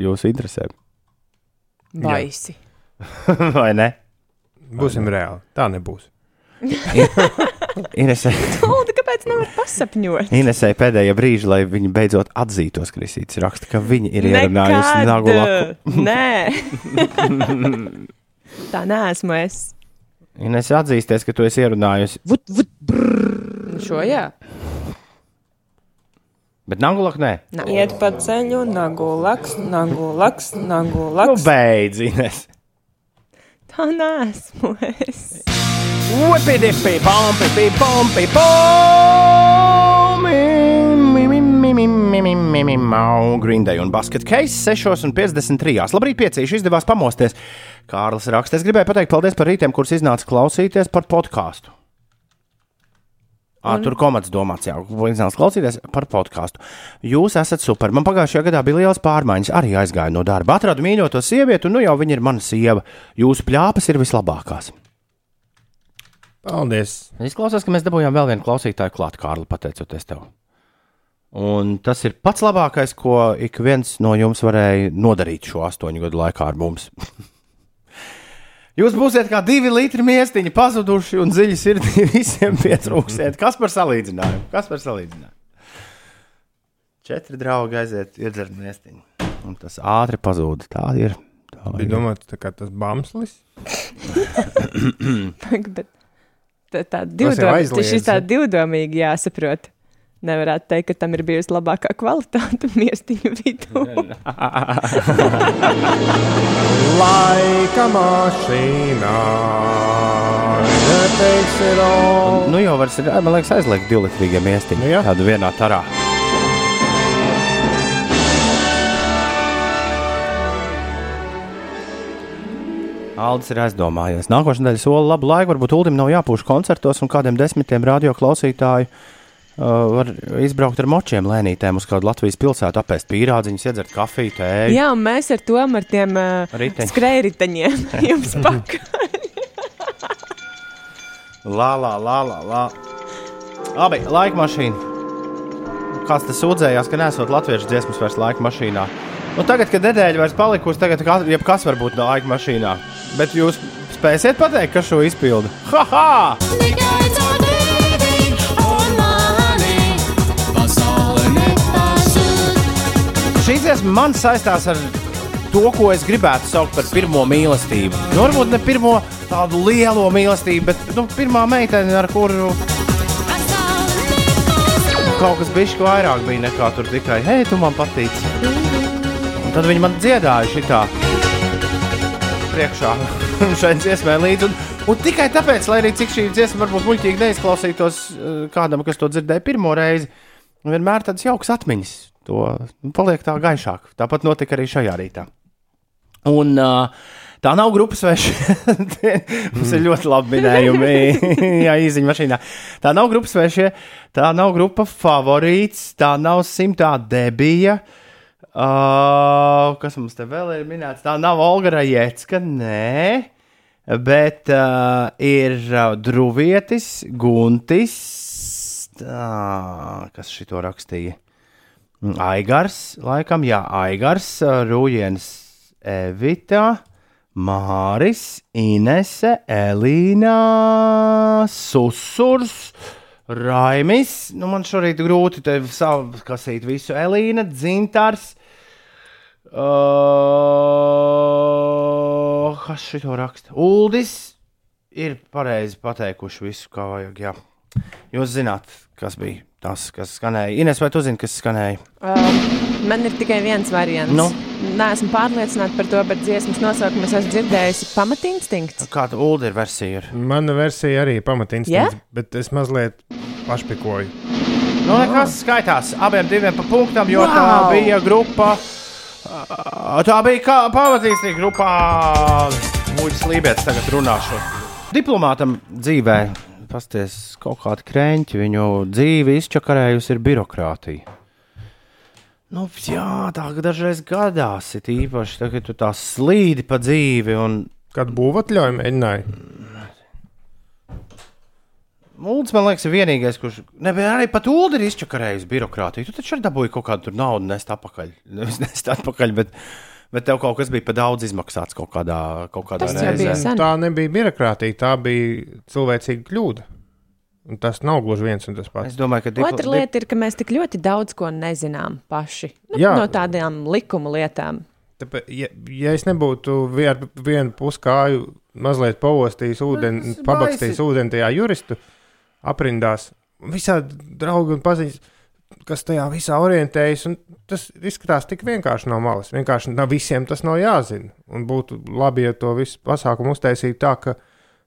jūsu interesēm. Baisi. *laughs* Vai ne? Būsim reāli. Tā nebūs. *laughs* Inesē, Lūdzu, kāpēc nevar pasapņot? Inesē pēdējie brīži, lai viņi beidzot atzītos, Kristīts raksta, ka viņi ir ierunājusi nagu laku. *laughs* Nē, tā neesmu es. Ines atzīsties, ka tu esi ierunājusi, Vut, vut, brrr. Šo jā. Bet nagu laku nē. Iet pa ceļu, nagu laks, nagu laks, nagu Nu, beidz, Ines. Tā neesmu es. Whippity bumpy bumpy bomb! Green Day un Basket Case 6,53. Labrīt, piecīši izdevās pamosties. Kārlis raksta, es gribēju pateikt paldies par rītiem, kurus iznāca klausīties par podkāstu. À, tur komats domāts, jā, iznāca klausīties par podkāstu. Jūs esat super. Man pagājušajā gadā bija liels pārmaiņas, arī aizgāju no darba. Atradu mīļoto sievieti, un nu jau viņa ir mana sieva. Jūsu plāpas ir vislabākās. Paldies. Izklausās, ka mēs dabūjām vēl vienu klausītāju klāt, Kārli, pateicoties tev. Un tas ir pats labākais, ko ik viens no jums varēja nodarīt šo astoņu gadu laikā ar mums. *laughs* Jūs būsiet kā divi litri miestiņi pazuduši un dziļi sirdī *laughs* visiem pietrūksiet. Kas par salīdzinājumu? Kas par salīdzinājumu? Četri draugi aiziet, iedzert miestiņu. Un tas ātri pazūd. Tā ir. Tā Bija domāts, tā kā tas bamslis. *laughs* Bet tā, tā jau divdom, aizliedz, šis tā divdomīgi jāsaprot. Nevarētu teikt, ka tam ir bijusi labākā kvalitāte *laughs* miestiņu vidū. *laughs* Laika mašīnā. Nu jau var, man liekas, aizliegt divlitrīgiem miestiņiem. Nu jā. Tādu vienā tarā. Aldis ir aizdomājies. Nākošais nedēļa sola labu laiku. Varbūt Ulim nav jāpūš koncertos, un kādiem desmitiem radio klausītāju uh, var izbraukt ar močiem lēnītēm uz kādu Latvijas pilsētu, apēst pīrādziņus, iedzert kafiju, tēju. Jā, un mēs ar to ar tiem uh, Riteņi. skrējriteņiem *laughs* jums pakaļ. Lā, lā, lā, lā, lā. Labi, laika mašīna. Kāds tas sūdzējās, ka nesot latviešu dziesmas vairs laika mašīnā. Nu, tagad, kad nedēļa vairs palikusi, tagad ka- jebkas var būt no laika mašīnā. Bet jūs spēsiet pateikt, kas šo izpilda? Ha! -ha! Šī dziesma man saistās ar to, ko es gribētu saukt par pirmo mīlestību. Nu, varbūt ne pirmo tādu lielo mīlestību, bet nu, pirmā meitene, ar kuru kaut kas bija vairāk bija nekā tur tikai, hei, tu man patīc. Un tad viņi man dziedāja šitā priekšā *laughs* šai dziesmai līdzi. Un, un tikai tāpēc, lai arī cik šī dziesma varbūt muļķīgi neizklausītos eh, kādam, kas to dzirdēja pirmo reizi, vienmēr tādas jaukas atmiņas. To nu, paliek tā gaišāk. Tāpat notika arī šajā rītā. Un uh, tā nav grupas svešie. *laughs* Mums ir ļoti labi minējumi. *laughs* Jā, īziņā mašīnā. Tā nav grupas svešie, tā nav grupa favorīts, tā nav simtā debija. Uh, kas mums te vēl ir minēts? Tā nav Olga Rajecka, nē. Bet uh, ir uh, Druvietis, Guntis. Tā, kas šito rakstīja? Aigars, laikam, jā, Aigars, Rūjens, Evita, Māris, Inese, Elīna, Susurs, Raimis. Nu, man šorīt grūti te savu kasīt visu. Elīna, Dzintars. Uh, kas šito raksta? Uldis ir pareizi pateikuši visu, kā vajag. Jā. Jūs zināt, kas bija tas, kas skanēja. Ines, vai tu zini, kas skanēja? Uh, man ir tikai viens variants. Nu? Nē, esmu pārliecināta par to, bet dziesmas nosaukumu es esmu dzirdējusi pamatinstinkts. Kāda Ulda ir versija? Ir? Mana versija arī ir pamatinstinkts, yeah? bet es mazliet pašpikoju. Nu, nekas skaitās abiem diviem pa punktam, jo wow. tā bija grupa. Tā bija kā pavatīstīga grupā. Mūģis Lībijams tagad runāšu. Diplomātam dzīvē, pasties, kaut kādi krēņķi, viņu dzīvi izčakarējusi ir birokrātija. Nu, jā, tā dažreiz gadās, ir īpaši, tā, kad tu tā slīdi pa dzīvi un Kad būvatļauju mēģināju, Mūlis, man liekas, ir vienīgais, kurš. Ne, bet arī pat ir izčakarējis birokrātiju. Tu taču arī dabūji kaut kādu tur naudu nest atpakaļ. Nevis nest atpakaļ, bet, bet tev kaut kas bija par daudz izmaksāts kaut kādā, kaut kādā reizē. tā nebija birokrātija, tā bija cilvēcīga kļūda. Un tas nav gluži viens un tas pats. Es domāju, ka dipl- Otra lieta ir, ka mēs tik ļoti daudz ko nezinām paši. Nu, Jā. no tādām likuma lietām. Tāpēc, ja, ja es nebūtu vien, ar vienu puskāju mazliet pavostījis ūdeni, pabakstījis ūdeni tajā juristu aprindās, visādi draugi un paziņas, kas tajā visā orientējas. un Tas izskatās tik vienkārši no malas. Vienkārši nav visiem tas nav jāzina. Un būtu labi, ja to visu pasākumu uztaisītu tā, ka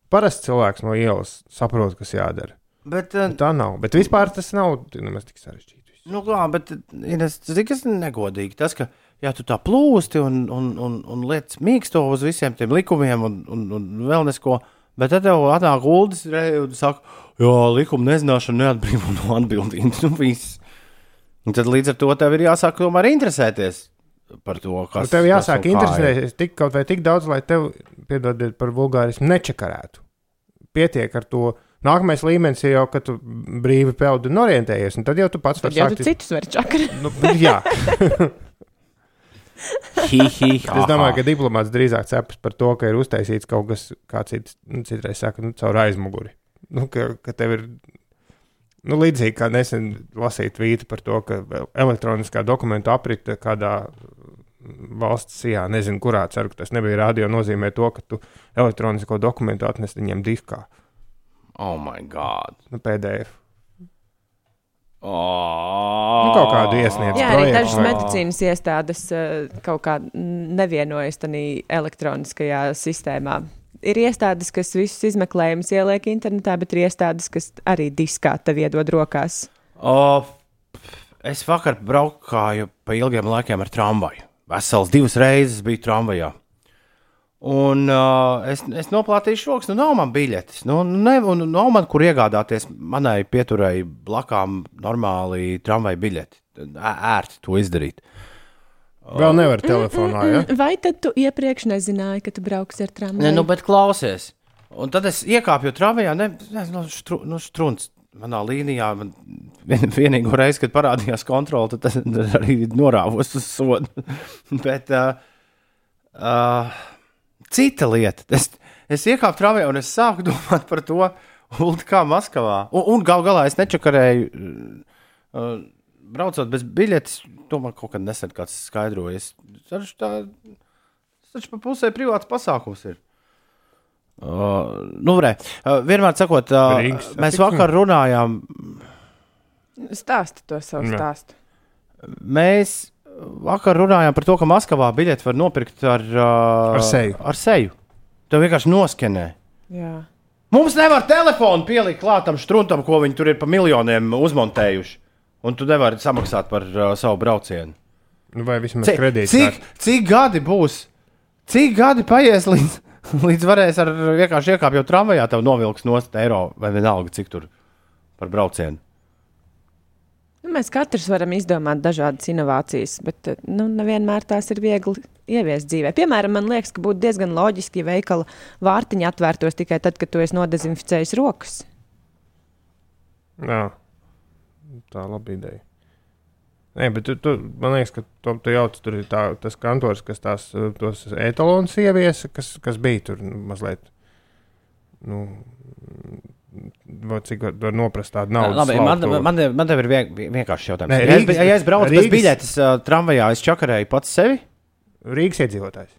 parasts cilvēks no ielas saprot, kas jādara. Bet, uh, Tā nav. Bet vispār tas nav nemaz tik sarežģīti. nu, kā, bet tas, ir negodīgi. Tas, ka ja tu tā plūsti un, un, un, un lietas mīksto uz visiem tiem likumiem un, un, un vēl nesko. Bet tad tev atnāk Ulas un saka, jo likuma nezināšana neatbrīvo no atbildības. *laughs* Nu, viss. Un tad līdz ar to tev ir jāsāk tomēr interesēties par to, kas Nu, tev kas jāsāk ir. interesēties tik, kaut vai tik daudz, lai tev, piedodiet par vulgārismu, nečakarētu. Pietiek ar to. Nākamais līmenis ir jau, ka tu brīvi peldi un orientējies, un tad jau tu pats vari jau sākt. tu citus vari čakarēt. *laughs* Nu, jā, Hi, hi, *laughs* es domāju, ka diplomāts drīzāk cepas par to, ka ir uztaisīts kaut kas, kā cits, nu, citreiz saka, nu, caur aizmuguri. Nu, ka, ka tev ir nu, līdzīgi kā nesen lasīt tvītu par to, ka elektroniskā dokumentu aprite kādā valsts sijā, nezinu, kurā ceru, ka tas nebija radio, nozīmē to, ka tu elektronisko dokumentu atnesi viņiem diskā, Oh, my God! nu, PDF. Oh. Nu, kaut kādu iesniedz. Jā, arī projektu dažas vai- medicīnas iestādes eh, kaut kā nevienojas tajā elektroniskajā sistēmā. Ir iestādes, kas visus izmeklējumus ieliek internetā, bet ir iestādes, kas arī diskā tev iedod rokās. O, es vakar braukāju pa ilgiem laikiem ar tramvaju. Vesels divas reizes biju tramvajā. Un uh, es, es noplātīju rokas, nu nav man biļetes. Nu, ne, un nav man kur iegādāties manai pieturēji blakām normāli tramvaju biļeti. Ērti to izdarīt. Vēl nevar telefonā, ja? Mm, Vai tad tu iepriekš nezināji, ka tu brauksi ar Ne, tramvaju? nu, bet klausies. Un tad es iekāpu tramvajā, ne, ne nu, štru, nu, strunts. Manā līnijā man vien, vienīgo reizi, kad parādījās kontrole, tad tas tad arī norāvos uz sodu. *laughs* Bet uh, uh, cita lieta. Es, es iekāpu tramvajā un es sāku domāt par to, kā Maskavā. Un, un gal galā es nečakarēju, uh, braucot bez biļetes. To man kaut kad nesen kāds skaidroja. Es taču tā, tas taču pa pusē privāts pasākums ir. Uh, nu, re, uh, vienmēr sakot, uh, Rīgas mēs vakar runājām, Stāsti to savu stāstu. mēs vakar runājām par to, ka Maskavā biļeti var nopirkt ar, uh, Ar seju. Ar seju. Tev vienkārši noskenē. Jā. Mums nevar telefonu pielikt klātam struntam, ko viņi tur ir pa miljoniem uzmontējuši. Un tu nevari samaksāt par uh, savu braucienu. Nu, vai vismaz Cik, kredīts. cik, cik gadi būs? Cik gadi paies līdz, *laughs* līdz varēs ar vienkārši iekāpjot tramvajā, tev novilks nost eiro vai vienalga, cik tur par braucienu. Nu, mēs katrs varam izdomāt dažādas inovācijas, bet eh, nu, nevienmēr tās ir viegli ieviest dzīvē. Piemēram, man liekas, ka būtu diezgan loģiski, ja veikala vārtiņa atvērtos tikai tad, kad tu esi nodezinficējis rokas. Jā, tā ir laba ideja. Nē, bet tu, tu, man liekas, ka tu, tu jau tur ir tā, tas kantors, kas tās uh, tos etalons ieviesa, kas, kas bija tur nu, mazliet. Nu, vai cik var, var noprast tādu naudu? Labi, man, man, man tev ir vien, vienkārši jautājums. Nē, ja, es, Rīgas- ja es braucu bez Rīgas- biļetes uh, tramvajā, es čakarēju pats sevi, Rīgas iedzīvotājs.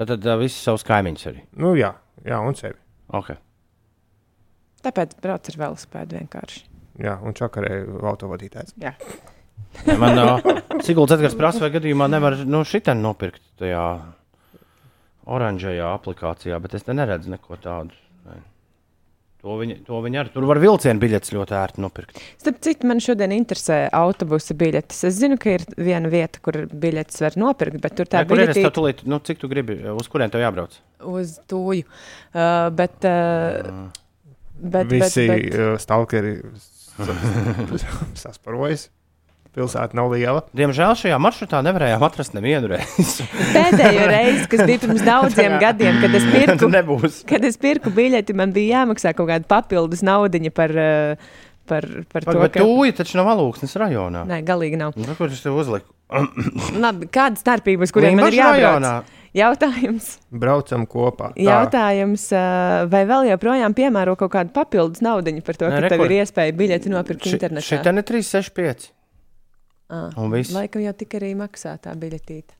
tad, tad uh, visus savus kaimiņus arī. Nu, jā, jā, un sevi. Okay. Tāpēc brauc ar velospēdu vienkārši. Jā, un čakarēju autovadītājs. Jā. Ja Man Siguldas Edgars prasa, vai gadījumā nevar nu, šitā nopirkt tajā oranžajā aplikācijā, bet es te neredzu neko tādu. Nē. To viņi, to viņi arī tur var vilcienu biļetes ļoti ērti nopirkt. Starp citu, man šodien interesē autobusa biļetes. Es zinu, ka ir viena vieta, kur biļetes var nopirkt, bet tur tā kur ir es biļete tev tulīt, nu, cik tu gribi, uz kurien tev jābrauc? uz tūju. Uh, bet, uh, bet, Visi bet, bet, stalkeri *laughs* sasparojas. Pilsēta nav liela. Diemžēl šajā maršrutā nevarējām atrast nevienu reizi. *laughs* Pēdējo reizi, kas bija pirms daudziem *laughs* gadiem, kad es pirku, kad es pirku biļeti, man bija jāmaksā kaut kāda papildus naudiņa par, uh, par, par to, Bet tūji taču nav valūksnes rajonā. Nē, galīgi nav. Nu, kur es tev uzliku? *clears throat* Labi, kāda starpība, uz kuriem man ir jābrauc? rajonā. Jautājums, Braucam kopā. Tā. jautājums uh, vai vēl joprojām piemēro kaut kādu papildus naudiņu par to, Nē, ka re, tev kur- ir iespēja biļeti nopirkt internetā? Šī tā ne 365. Ah, un viss. Laikam jau tik arī maksā tā biļetīte.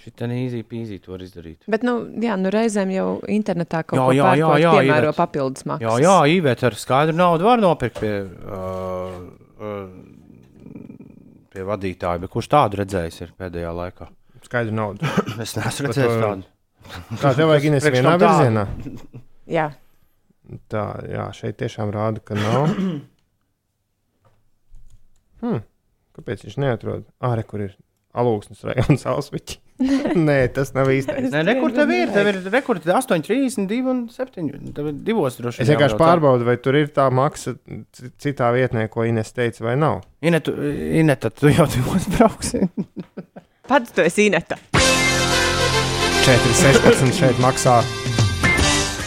Šī tā īzī pīzī to var izdarīt. Bet, nu, jā, nu reizēm jau internetā kaut Jā, ko jā, jā, piemēro Iveta. papildus maksas. Jā, jā, Iveta ar skaidru naudu var nopirkt pie, uh, uh, pie vadītāja, bet kurš tādu redzējis ir pēdējā laikā? Skaidru naudu. *coughs* Es neesmu Bet, redzējis uh, tādu. Kā tev vajag Priekš vienā virzienā? Jā. Tā, jā, šeit tiešām rāda, ka nav. *coughs* Hmm. Kāpēc viņš neatrod? Ārē, kur ir alūksnes rajons Alsviķi? *laughs* Nē, tas nav īstais. Nē, rekur tev ir, tev ir rekur 8, 32 un 7. Tev ir divos droši Es vienkārši pārbaudu, vai tur ir tā maksa citā vietnē, ko Ines teica, vai nav. Inetu, Ineta, tu jau divos brauksi. Pats tu esi Ineta. 4,16 šeit maksā.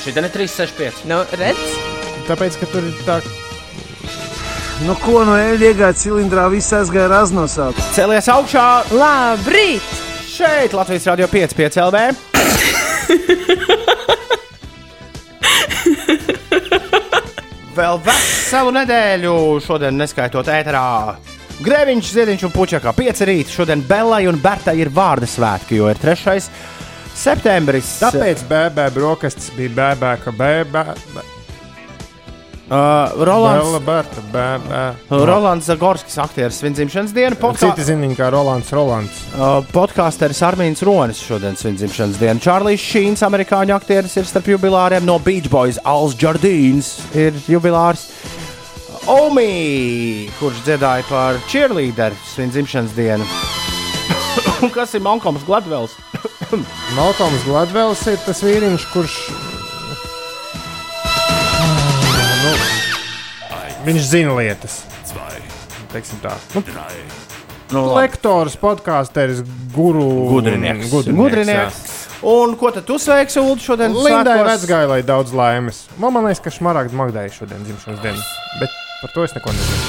Šī tā ne 365. Nu, redz? Tāpēc, ka tur ir tā. Nu, ko no eļļa iegāja cilindrā, viss aizgāja raznosāt. Celies augšā! Labrīt! Šeit Latvijas radio 5, 5 LV. Vēl veselu nedēļu, šodien neskaitot ēterā. Grēviņš, Ziedņš un Puķakā 5 rīt. Šodien Belai un Bertai ir vārda svētki, jo ir 3. septembris. Tāpēc bēbē brokastis bija bēbē, ka bēbē. Uh, Rolands, Berta, bēbē. Rolands Zagorskis, aktieris svindzimšanas dienu. Podkā... Citi zina viņu kā Rolands Rolands. Uh, podkāsteris Armīns Ronis šodien svindzimšanas dienu. Čārlis Šīns, amerikāņu aktieris, ir starp jubilāriem no Beach Boys. Als Jardīns ir jubilārs. Omi, kurš dziedāja par cheerleaderu svindzimšanas dienu. Un *coughs* kas ir Malkoms Gladvels? *coughs* Malkoms Gladvels ir tas vīriņš, kurš. Nu, viņš zina lietas. Teiksim tā. Nu, Nu, lektors, podkāsteris, guru. Gudrinieks. Gudrinieks. Gudrinieks. Un ko tad tu sveiksi, Ulu, šodien? Lindai svētkos? vecgāja, lai daudz laimes. Man, man liekas, ka Šmaragda Magdai šodien dzimšanas diena. Bet par to es neko nezinu.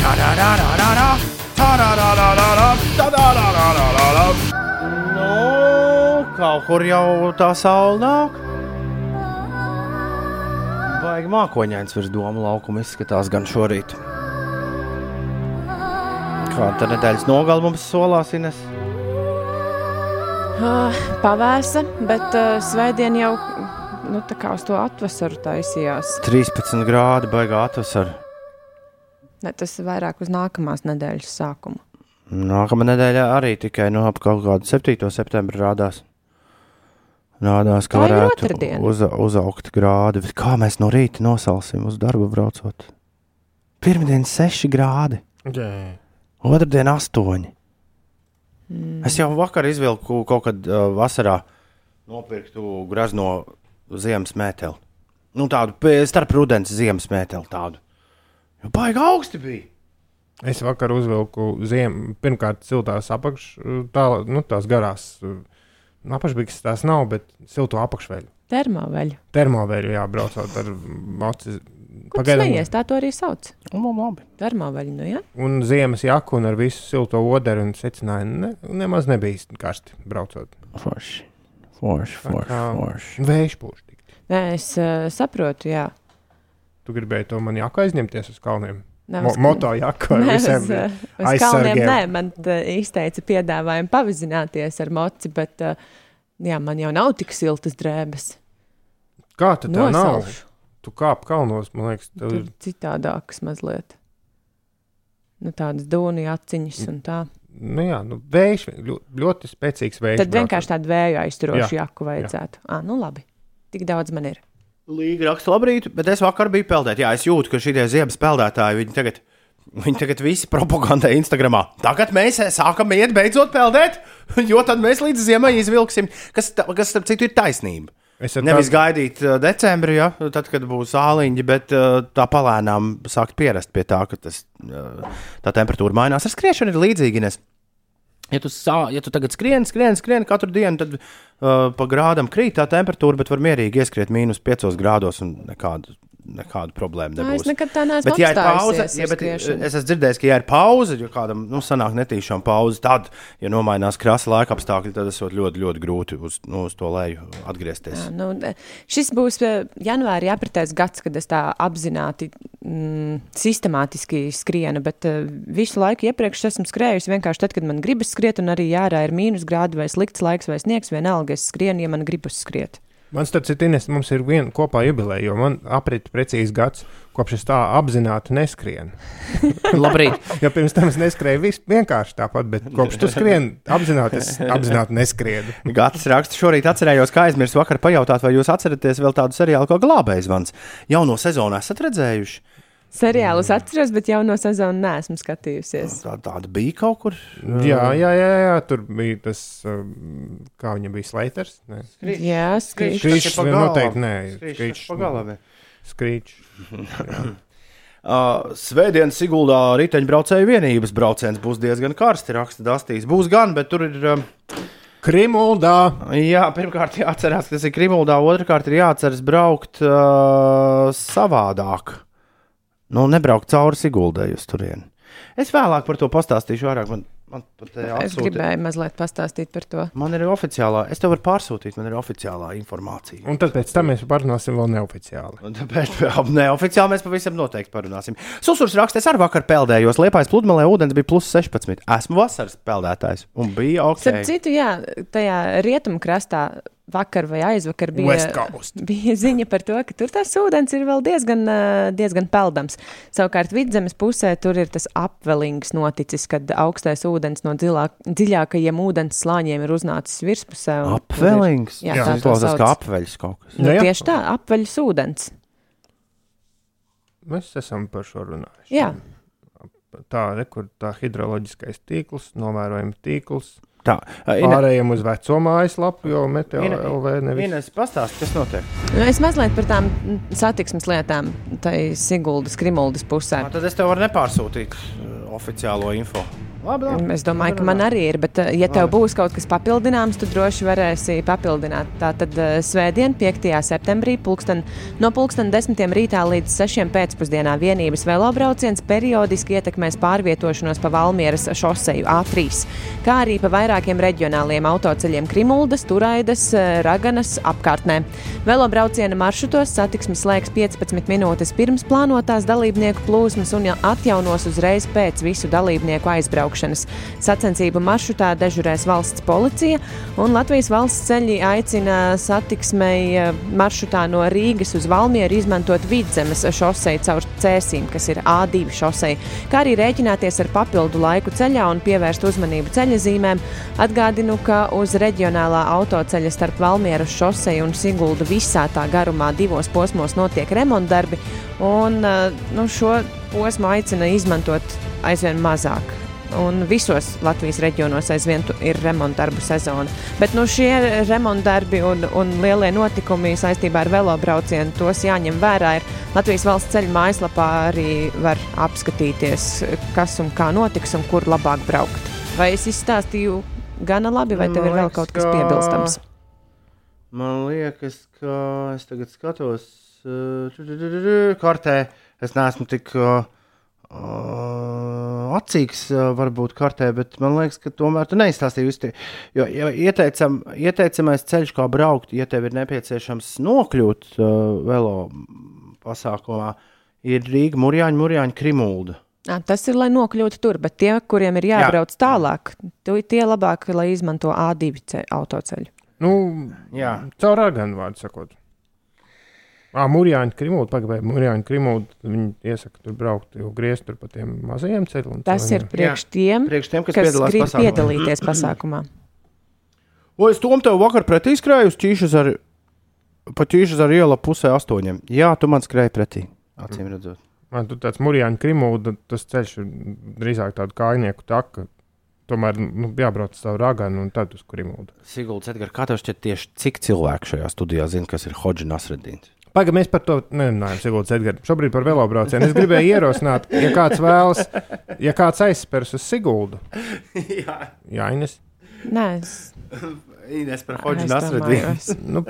Čararararara, tararararara, tararararara. Nu, kaut kur jau tā saule nāk. Vajag mākoņains virs domu laukuma izskatās gan šorīt. Kāda nedēļas nogala mums solās, Ines? Uh, pavēsa, bet uh, svētdien jau nu, tā kā uz to atvasaru taisījās. 13 grādi, baigā atvasara. Ne, tas ir vairāk uz nākamās nedēļas sākumu. Nākamā nedēļa arī tikai no ap kaut kāda 7. septembra rādās. Rādās, ka varētu uz, uzaugt grādi. Bet kā mēs no rīta nosalsim uz darbu braucot? Pirmdien 6 grādi, Jā. otrdien 8. Mm. Es jau vakar izvilku kaut kad uh, vasarā nopirktu grazno ziemas mēteli. Nu, tādu starp rudens ziemas mēteli tādu. Jo baigi augsti bija. Es vakar uzvilku ziemu, pirmkārt, siltās apakš, tā, nu, tās garās. Apakšbikses tās nav, bet silto apakšveļu. Termoveļu. Termoveļu, jā, braucot ar moci Pagaidām. Smejies, tā to arī sauc. Nu, labi. Termoveļi, nu jā. Un ziemas jaku un ar visu silto oderu un secināju, ne, nemaz nebija īsti karsti braucot. Forši. Forši, forši, forši. Vējš pūš. Nē, es uh, saprotu, jā. Tu gribēji to man jaku aizņemties uz kalniem? Nē, Mo uz- moto jaku *laughs* ar Nē, visiem uz, uh, uz kalniem aizsargiem. nē, man uh, izteica piedāvājumu pavizināties ar moci, bet uh, jā, man jau nav tik siltas drēbes. Kā tad tā nav? Tu kāp kalnos, man liekas, tev Tur ir citādākas mazliet. Nu, tādas dūni aciņas un tā. nu, jā, nu, vējš, ļo- ļoti spēcīgs vējš. Tad vienkārši tādu vēju aizturošu Jā, jaku vajadzētu. Ah, nu labi. Tik daudz man ir. Līga raksta, labrīt, bet es vakar biju peldēt. Jā, es jūtu, ka šie ziemas peldētāji, viņi tagad, viņi tagad visi propagandē Instagramā. Tagad mēs sākam iet beidzot peldēt, *laughs* jo tad mēs līdz ziemai izvilksim, kas, kas starp citu, ir taisnība. Es Nevis tādu- gaidīt uh, decembrī, ja, tad, kad būs āliņi, bet uh, tā palēnām sākt pierast pie tā, ka tas, uh, tā temperatūra mainās. Ar skriešanu ir līdzīgi. Ines. Ja tu, sā, ja tu tagad skrieni, skrieni, skrieni katru dienu, tad uh, pa grādam krīt tā temperatūra, bet var mierīgi ieskriet mīnus 5 grādos un nekādu, nekādu problēmu Nē, nebūs. es nekad tā neesmu Bet, ja ir pauze, ja, bet, skriešanu. es esmu dzirdējis, ka, ja ir pauze, ja kādam nu, sanāk netīšām pauze, tad, ja nomainās krāsa laika apstākļi, tad esot ļoti, ļoti grūti uz, nu, uz to leju atgriezties. Jā, nu, šis būs eh, janvārī apratais gads, kad es tā apzināti, mm, sistemātiski skrienu, bet uh, visu laiku iepriekš esmu skrējusi vienkārši tad, kad man gribas skriet, un arī jārā ir mīnus grādi vai slikts laiks vai sniegs, vienalga es skrienu, ja man gribas skriet. Man starp citu, Ines, mums ir viena kopā jubileja, jo man aprit precīzi gads, kopš es tā apzināti neskrienu. *laughs* Labrīt! ja pirms tam es neskrēju viss vienkārši tāpat, bet kopš tu skrieni apzināti, es *laughs* apzināti neskrienu. Gatis raksta, šorīt atcerējos, ka aizmirsu vakar pajautāt, vai jūs atceraties vēl tādu seriālu kā Glābējs Vans. Jauno sezonu esat redzējuši? Seriālus atceros, bet jau no sezonas neesmu skatījusies. Tā, tāda bija kaut kur. Jā, jā, jā, jā, tur bija tas, um, kā viņa bija. Nē. Jā, pa vēl galam. noteikti nē. *laughs* *laughs* Jā. Skrīčs. Uh, Svētdienas Siguldā riteņbraucēju vienības brauciens būs diezgan karsti, raksta Dastīs. Būs gan, bet tur ir. Um, Krimuldā. Jā, pirmkārt jāatcerās, ka tas ir Krimuldā, otrkārt ir jāatceras braukt uh, savādāk. Nu, nebraukt cauri Siguldai uz turieni. Es vēlāk par to pastāstīšu vairāk. Man, man Es gribēju mazliet pastāstīt par to. Man ir oficiālā, es tev varu pārsūtīt, man ir oficiālā informācija. Un tad pēc tam mēs parunāsim vēl neoficiāli. Un tāpēc *laughs* neoficiāli mēs pavisam noteikti parunāsim. Susurs raksta, es ar vakar peldējos, liepais pludmalē ūdens bija plus 16. Esmu vasaras peldētājs un bija ok. Starp citu, jā, tajā rietumkrastā vakar vai aizvakar bija, *laughs* bija ziņa par to, ka tur tas ūdens ir vēl diezgan, diezgan peldams. Savukārt vidzemes pusē tur ir tas apvelings noticis, kad augstais ūdens no dzilā, dziļākajiem ūdens slāņiem ir uznācis virspusē. tur ir- Apvelings. Jā, Jā, tas to klausās sauc. kā apveļs kaut kas. Nu, Jā, jā. tieši tā, apveļas ūdens. Mēs esam par šo runājuši. Jā. Tā ir tā hidroloģiskais tīkls, novērojams tīkls. Tā, Ine- Pārējiem uz veco mājaslapu, jo Meteo Ine- LV nevis. Ines, pastāsti, kas notiek. Nu, es mazliet par tām satiksmes lietām, tai Siguldas, Krimuldas pusē. Ā, Tad es tev varu nepārsūtīt oficiālo info. Labi, labi. Es domāju, ka man arī ir, bet, eh, ja tev būs kaut kas papildināms, tu droši varēsi papildināt. Tātad eh, svētdien, 5. septembrī, pulksten, no pulksten 10. rītā līdz 6. pēcpusdienā vienības velobrauciens periodiski ietekmēs pārvietošanos pa Valmieras šoseju A3, kā arī pa vairākiem reģionāliem autoceļiem Krimuldas, Turaidas, eh, Raganas apkārtnē. Velobrauciena maršrutos satiksmi slēgs 15 minūtes pirms plānotās dalībnieku plūsmas un ja atjaunos uzreiz pēc visu dalībnieku aizbraukšanas. Sacensību maršrutā dežurēs valsts policija, un Latvijas valsts ceļi aicina satiksmei eh, maršrutā no Rīgas uz Valmieru izmantot vidzemes šoseju caur cēsīm, kas ir A2 šoseja, kā arī rēķināties ar papildu laiku ceļā un pievērst uzmanību ceļa zīmēm. Atgādinu, ka uz reģionālā autoceļa starp Valmieras šoseju un Siguldu visā tā garumā divos posmos notiek remontdarbi, un eh, nu, šo posmu aicina izmantot aizvien mazāk. Un visos Latvijas reģionos aizvien ir remontdarbu sezona. Bet nu, šie remontdarbi un, un lielie notikumi saistībā ar velobraucienu, tos jāņem vērā. Ir Latvijas valsts ceļu mājaslapā arī var apskatīties, kas un kā notiks un kur labāk braukt. Vai es izstāstīju gana labi, vai tev ir vēl kaut kas piebilstams? Man liekas, ka es tagad skatos. uh, kartē. Es neesmu tik uh, acīgs, varbūt kartē, bet man liekas, ka tomēr tu neizstāstīji visu. Jo ja ieteicam, ieteicamais ceļš, kā braukt, ja tev ir nepieciešams nokļūt uh, velo pasākumā, ir Rīga, Mūrjāņa, Mūrjāņa, Krimulda. Ā, Tas ir, lai nokļūtu tur, bet tie, kuriem ir jābrauc Jā. tālāk, tu- tie labāk, lai izmanto A2 ce- autoceļu. Nu, Jā. caur raganu vārdu sakot. Ah, Mūrjāņa krimūda, pagaidām, Mūrjāņa krimūda. Viņi iesaka tur braukt, jau griezt tur pa tiem mazajiem ceļiem. Tas ir priekš tiem, priekš tiem, kas kas piedalās grib pasākumā. piedalīties *clears throat* pasākumā. O, es tom tev vakar pretī skrēju uz ķīšas ar, pa ķīšas ar ielu pusē astoņiem. Jā, tu man skrēji pretī, acīm redzot. Man tur tāds Mūrjāņa krimūda, tas ceļš ir drīzāk tāda kājnieku taka. Tomēr nu, jābrauc caur raganu un tad uz krimūdu. Sigulds, Edgars, kā tev šķiet tieši cik cilvēku šajā studijā zina, kas ir Hodžina Nasredīns? Pagaidām, mēs par to nerunājam, Sigulds Edgars. Šobrīd par velobraucienu. Es gribēju ierosināt, ja kāds vēlas, ja kāds aizspers uz Siguldu. *laughs* Jā. Jā, Ines. Nē, es Ines par Hodžina Nasredīnu. Nu,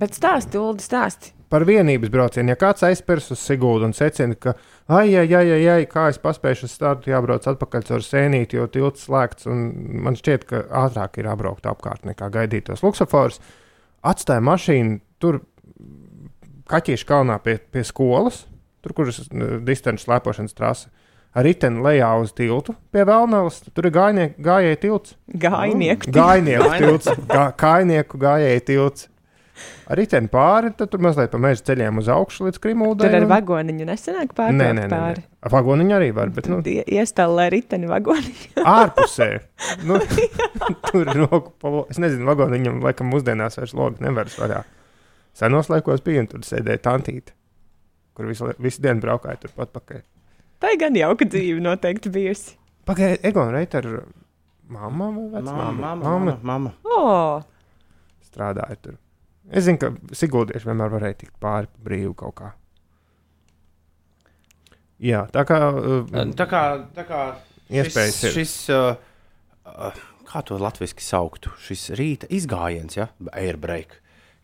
Bet stāsti, Ulu, stāsti. par vienības braucienu. Ja kāds aizspers uz Sigūdu un secina, ka, ai, ai, ai, ai, ai kā es paspēju uz startu, jābrauc atpakaļ caur sēnīti, jo tilts slēgts, un man šķiet, ka ātrāk ir jābraukt apkārt nekā gaidīt tos luksusforus, atstāja mašīnu tur Kaķīša kalnā pie, pie skolas, tur, kur ir distanču slēpošanas trase. Ar riteni lejā uz tiltu pie Vēlnavas. Tur ir gājnie- gājēji tilts. Gājnieku tilts. Gājnieku tilts. Gā, kājnieku gājēji tilts. Ar riteni pāri, tad tur mazliet pa meža ceļiem uz augšu līdz Krimūdai. Tur ar vagoniņu nesenāk Nē, nē, nē, nē. pāri. Ar vagoniņu arī var, bet nu, Iestālē riteni vagoniņu. *laughs* ārpusē. Nu, *laughs* tur ir roku Es nezinu, vagoniņam laikam mūsdienās vairs logi nevar vaļā. Senos laikos bija, un tur sēdēja tantīte, kur visu, visu dienu braukāja turpat pakaļ. Tā ir gan jauka dzīve noteikti bijusi. Pagaidiet, Egon Reiter, mamma vai vecmāma? Mamma, mamma, mamma. O, strādāja tur. Es zinu, ka Sigūdieši vienmēr varēja tikt pāri brīvu kaut kā. Jā, tā kā. Uh, Tā kā, tā kā Iespējas ir. šis, šis uh, uh, kā to latviešu sauktu, šis rīta izgājiens, ja, airbreak,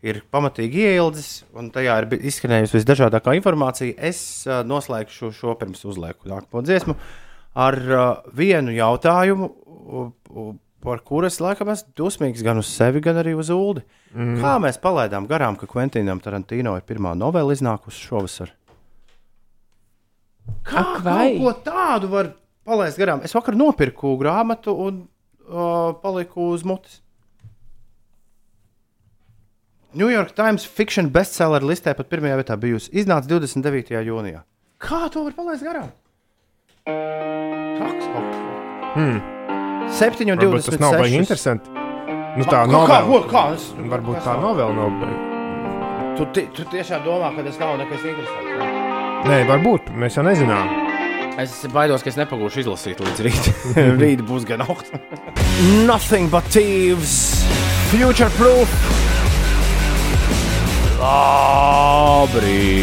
ir pamatīgi ieildzis, un tajā ir izskanējusi visdažādākā informācija. Es uh, noslēgšu šo pirms uzlieku nākamo dziesmu ar uh, vienu jautājumu, u- u- par kuru es laikam esmu dusmīgs gan uz sevi, gan arī uz Ulu. Mm. Kā mēs palaidām garām, ka Quentinam Tarantino ir pirmā novela iznākusi šovasar? Kā Ak, ko tādu var palaist garām? Es vakar nopirku grāmatu un uh, paliku uz mutes. New York Times fiction bestseller listē pat pirmajā vietā bijusi. Iznāca 29. jūnijā. Kā to var palaist garām? Ko. Hmm. 7 un Varbūt 26. tas nav baigi interesanti. Nu, tā Kā- nav kā- ko- kā es- Varbūt tā nav? novela nav. Tu, ti- tu tiešām domā, ka tas nav nekas interesants. ne? Nē, varbūt. Mēs jau nezinām. Es baidos, ka es nepagūšu izlasīt līdz rītam. *laughs* Rīt būs gan augsts. Nothing but thieves. Future proof. Labrīt.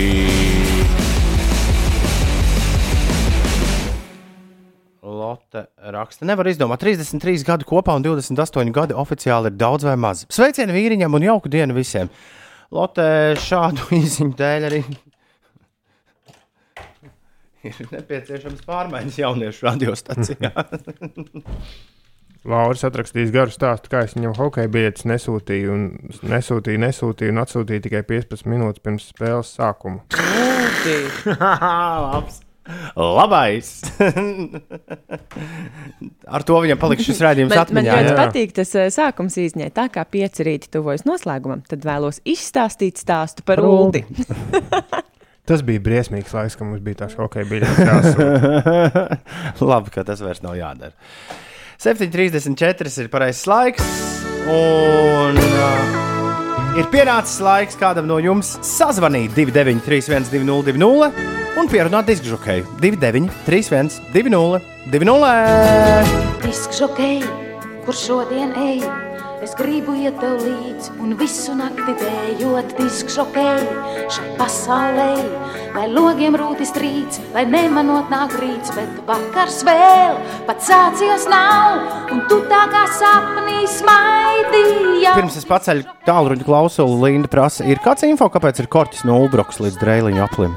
Lotte raksta, nevar izdomāt, 33 gadi kopā un 28 gadi oficiāli ir daudz vai maz. Sveicieni vīriņam un jauku dienu visiem! Lotte šādu *laughs* īsiņu dēļ arī *laughs* ir nepieciešams pārmaiņas jauniešu radiostacijā. *laughs* Lauris atrakstīs garu stāstu, kā es viņam hokeja biļetes nesūtīju, un nesūtīju, nesūtīju, un atsūtīju tikai 15 minūtes pirms spēles sākuma. *laughs* Labs. Labais! Ar to viņam paliks šis rādījums Bet man atmiņā. ļoti jā. patīk tas eh, sākums īsņai. Tā kā pieci rīti tuvojas noslēgumam, tad vēlos izstāstīt stāstu par Uldi. *laughs* Tas bija briesmīgs laiks, kad mums bija tās hokeja biļetes. *laughs* Labi, ka tas vairs nav jādara. 7,34 ir pareizais laiks. Un uh, ir pienācis laiks kādam no jums sazvanīt 293, 202, un pierunāt disku žokeju 293, 202, 202. Disk žokei, kur šodien ej, Es gribu iet tev līdzi un visu nakti dējot diskšokēji šai pasaulē. Lai logiem rūtis trīc, lai nemanot nāk rīts, bet vakars vēl pat sācies nav, un tu tā kā sapnī smaidīji. Pirms es paceļu tālruņa klausuli, Linda prasa, ir kāds info, kāpēc ir korķis no Ulbrokas līdz Dreiliņa aplim?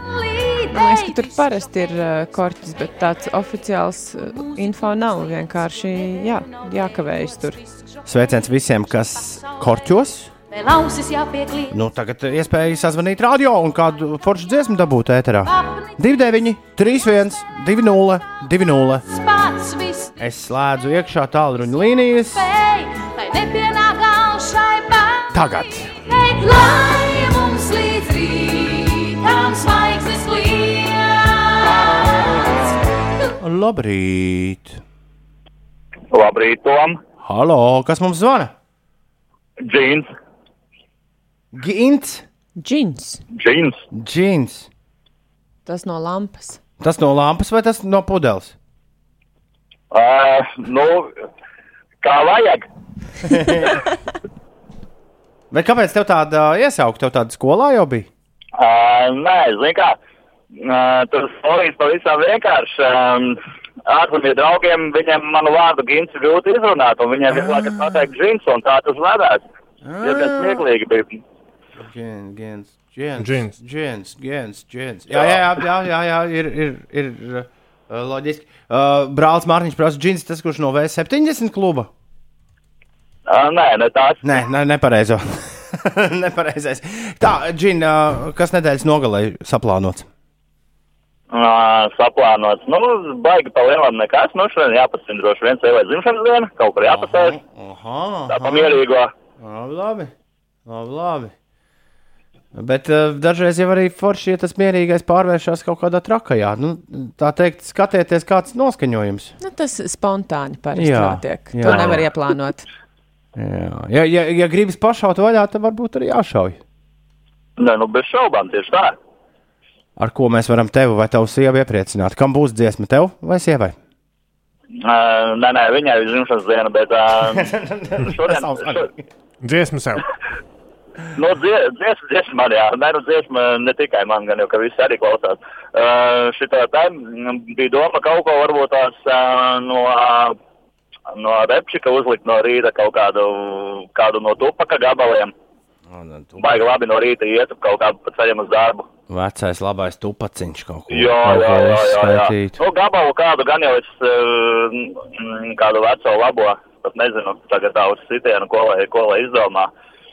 Man liekas, ka tur parasti ir uh, korķis, bet tāds oficiāls uh, info nav. Vienkārši jā, jākavējas tur. Sveiciens visiem, kas korķos. Nu, tagad ir iespēja sazvanīt radio un kādu foršu dziesmu dabūt ēterā. 29, 31, 20, 20. Pats viss Es slēdzu iekšā tālruņa līnijas. Tagad. Lai mums līdz rītam zvaigznes kliedz. Labrīt! Labrīt, Tom! Halo, kas mums zvana? Džins! Gins! Džins! Džins! Džins! Tas no lampas. Tas no lampas vai tas no pudeles? Uh, nu, kā vajag? *laughs* Bet kāpēc tev tāda iesauka? Tev tāda skolā jau bija? Uh, nē, zini kā, uh, tas solīs pavisam vienkārši. Um, Ārzemju draugiem viņiem manu vārdu Gins ir grūti izrunāt, un viņiem visu laiku pateikt Džins, un tā tas vedās. Diezgan smieklīgi bija. Gins, gins, Džins. gins, gins, gins. Jā, jā, jā, jā, jā, jā ir, ir, ir uh, loģiski. Uh, Brālis Mārtiņš prasa, Džins, tas kurš no V70 kluba? Uh, nē, ne tāds. Nē, ne, nepareizo. *laughs* Nepareizais. Tā, Džin, uh, kas nedēļas nogalē saplānots? Uh, saplānots. Nu, baigi pa lielam nekas. Nu, šodien jāpasina droši vien sev vai dzimšanas diena, kaut kur jāpasēž. Aha, Tā pamierīgo. Labi, labi. labi, labi. Bet uh, dažreiz jau arī forši, ja tas mierīgais pārvēršas kaut kādā trakajā. Nu, tā teikt, skatieties, kāds ir noskaņojums. Nu, tas spontāni parasti Jā, notiek. jā. To nevar ieplānot. Jā. Ja, ja, ja gribas pašaut vaļā, tad varbūt arī jāšauj. Nē, nu, bez šaubām tieši tā. Ar ko mēs varam tevi vai tavu sievu iepriecināt? Kam būs dziesma, tev vai sievai? Uh, nē, nē, viņai ir dzimšanas diena, bet uh, *laughs* šodien. Šo, *laughs* Dziesmu sev. *laughs* nu, dzie- dziesma, dziesma man, jā. Nē, nu, dziesma ne tikai man, gan jau, ka visi arī klausās. Uh, šitā tā bija doma kaut ko varbūt tās uh, no, uh, no repšika uzlikt no rīta kaut kādu, kādu no tupaka gabaliem. Baigi labi no rīta iet kaut kā pa ceļam uz darbu. Vecais labais tupaciņš kaut ko Jā, kaut jā, jā, jā, jā. izskaitīt. Nu, gabalu kādu gan jau es uh, mm, kādu veco labo, pat nezinu, tagad tā uz sitienu, ko lai, ko lai izdomā.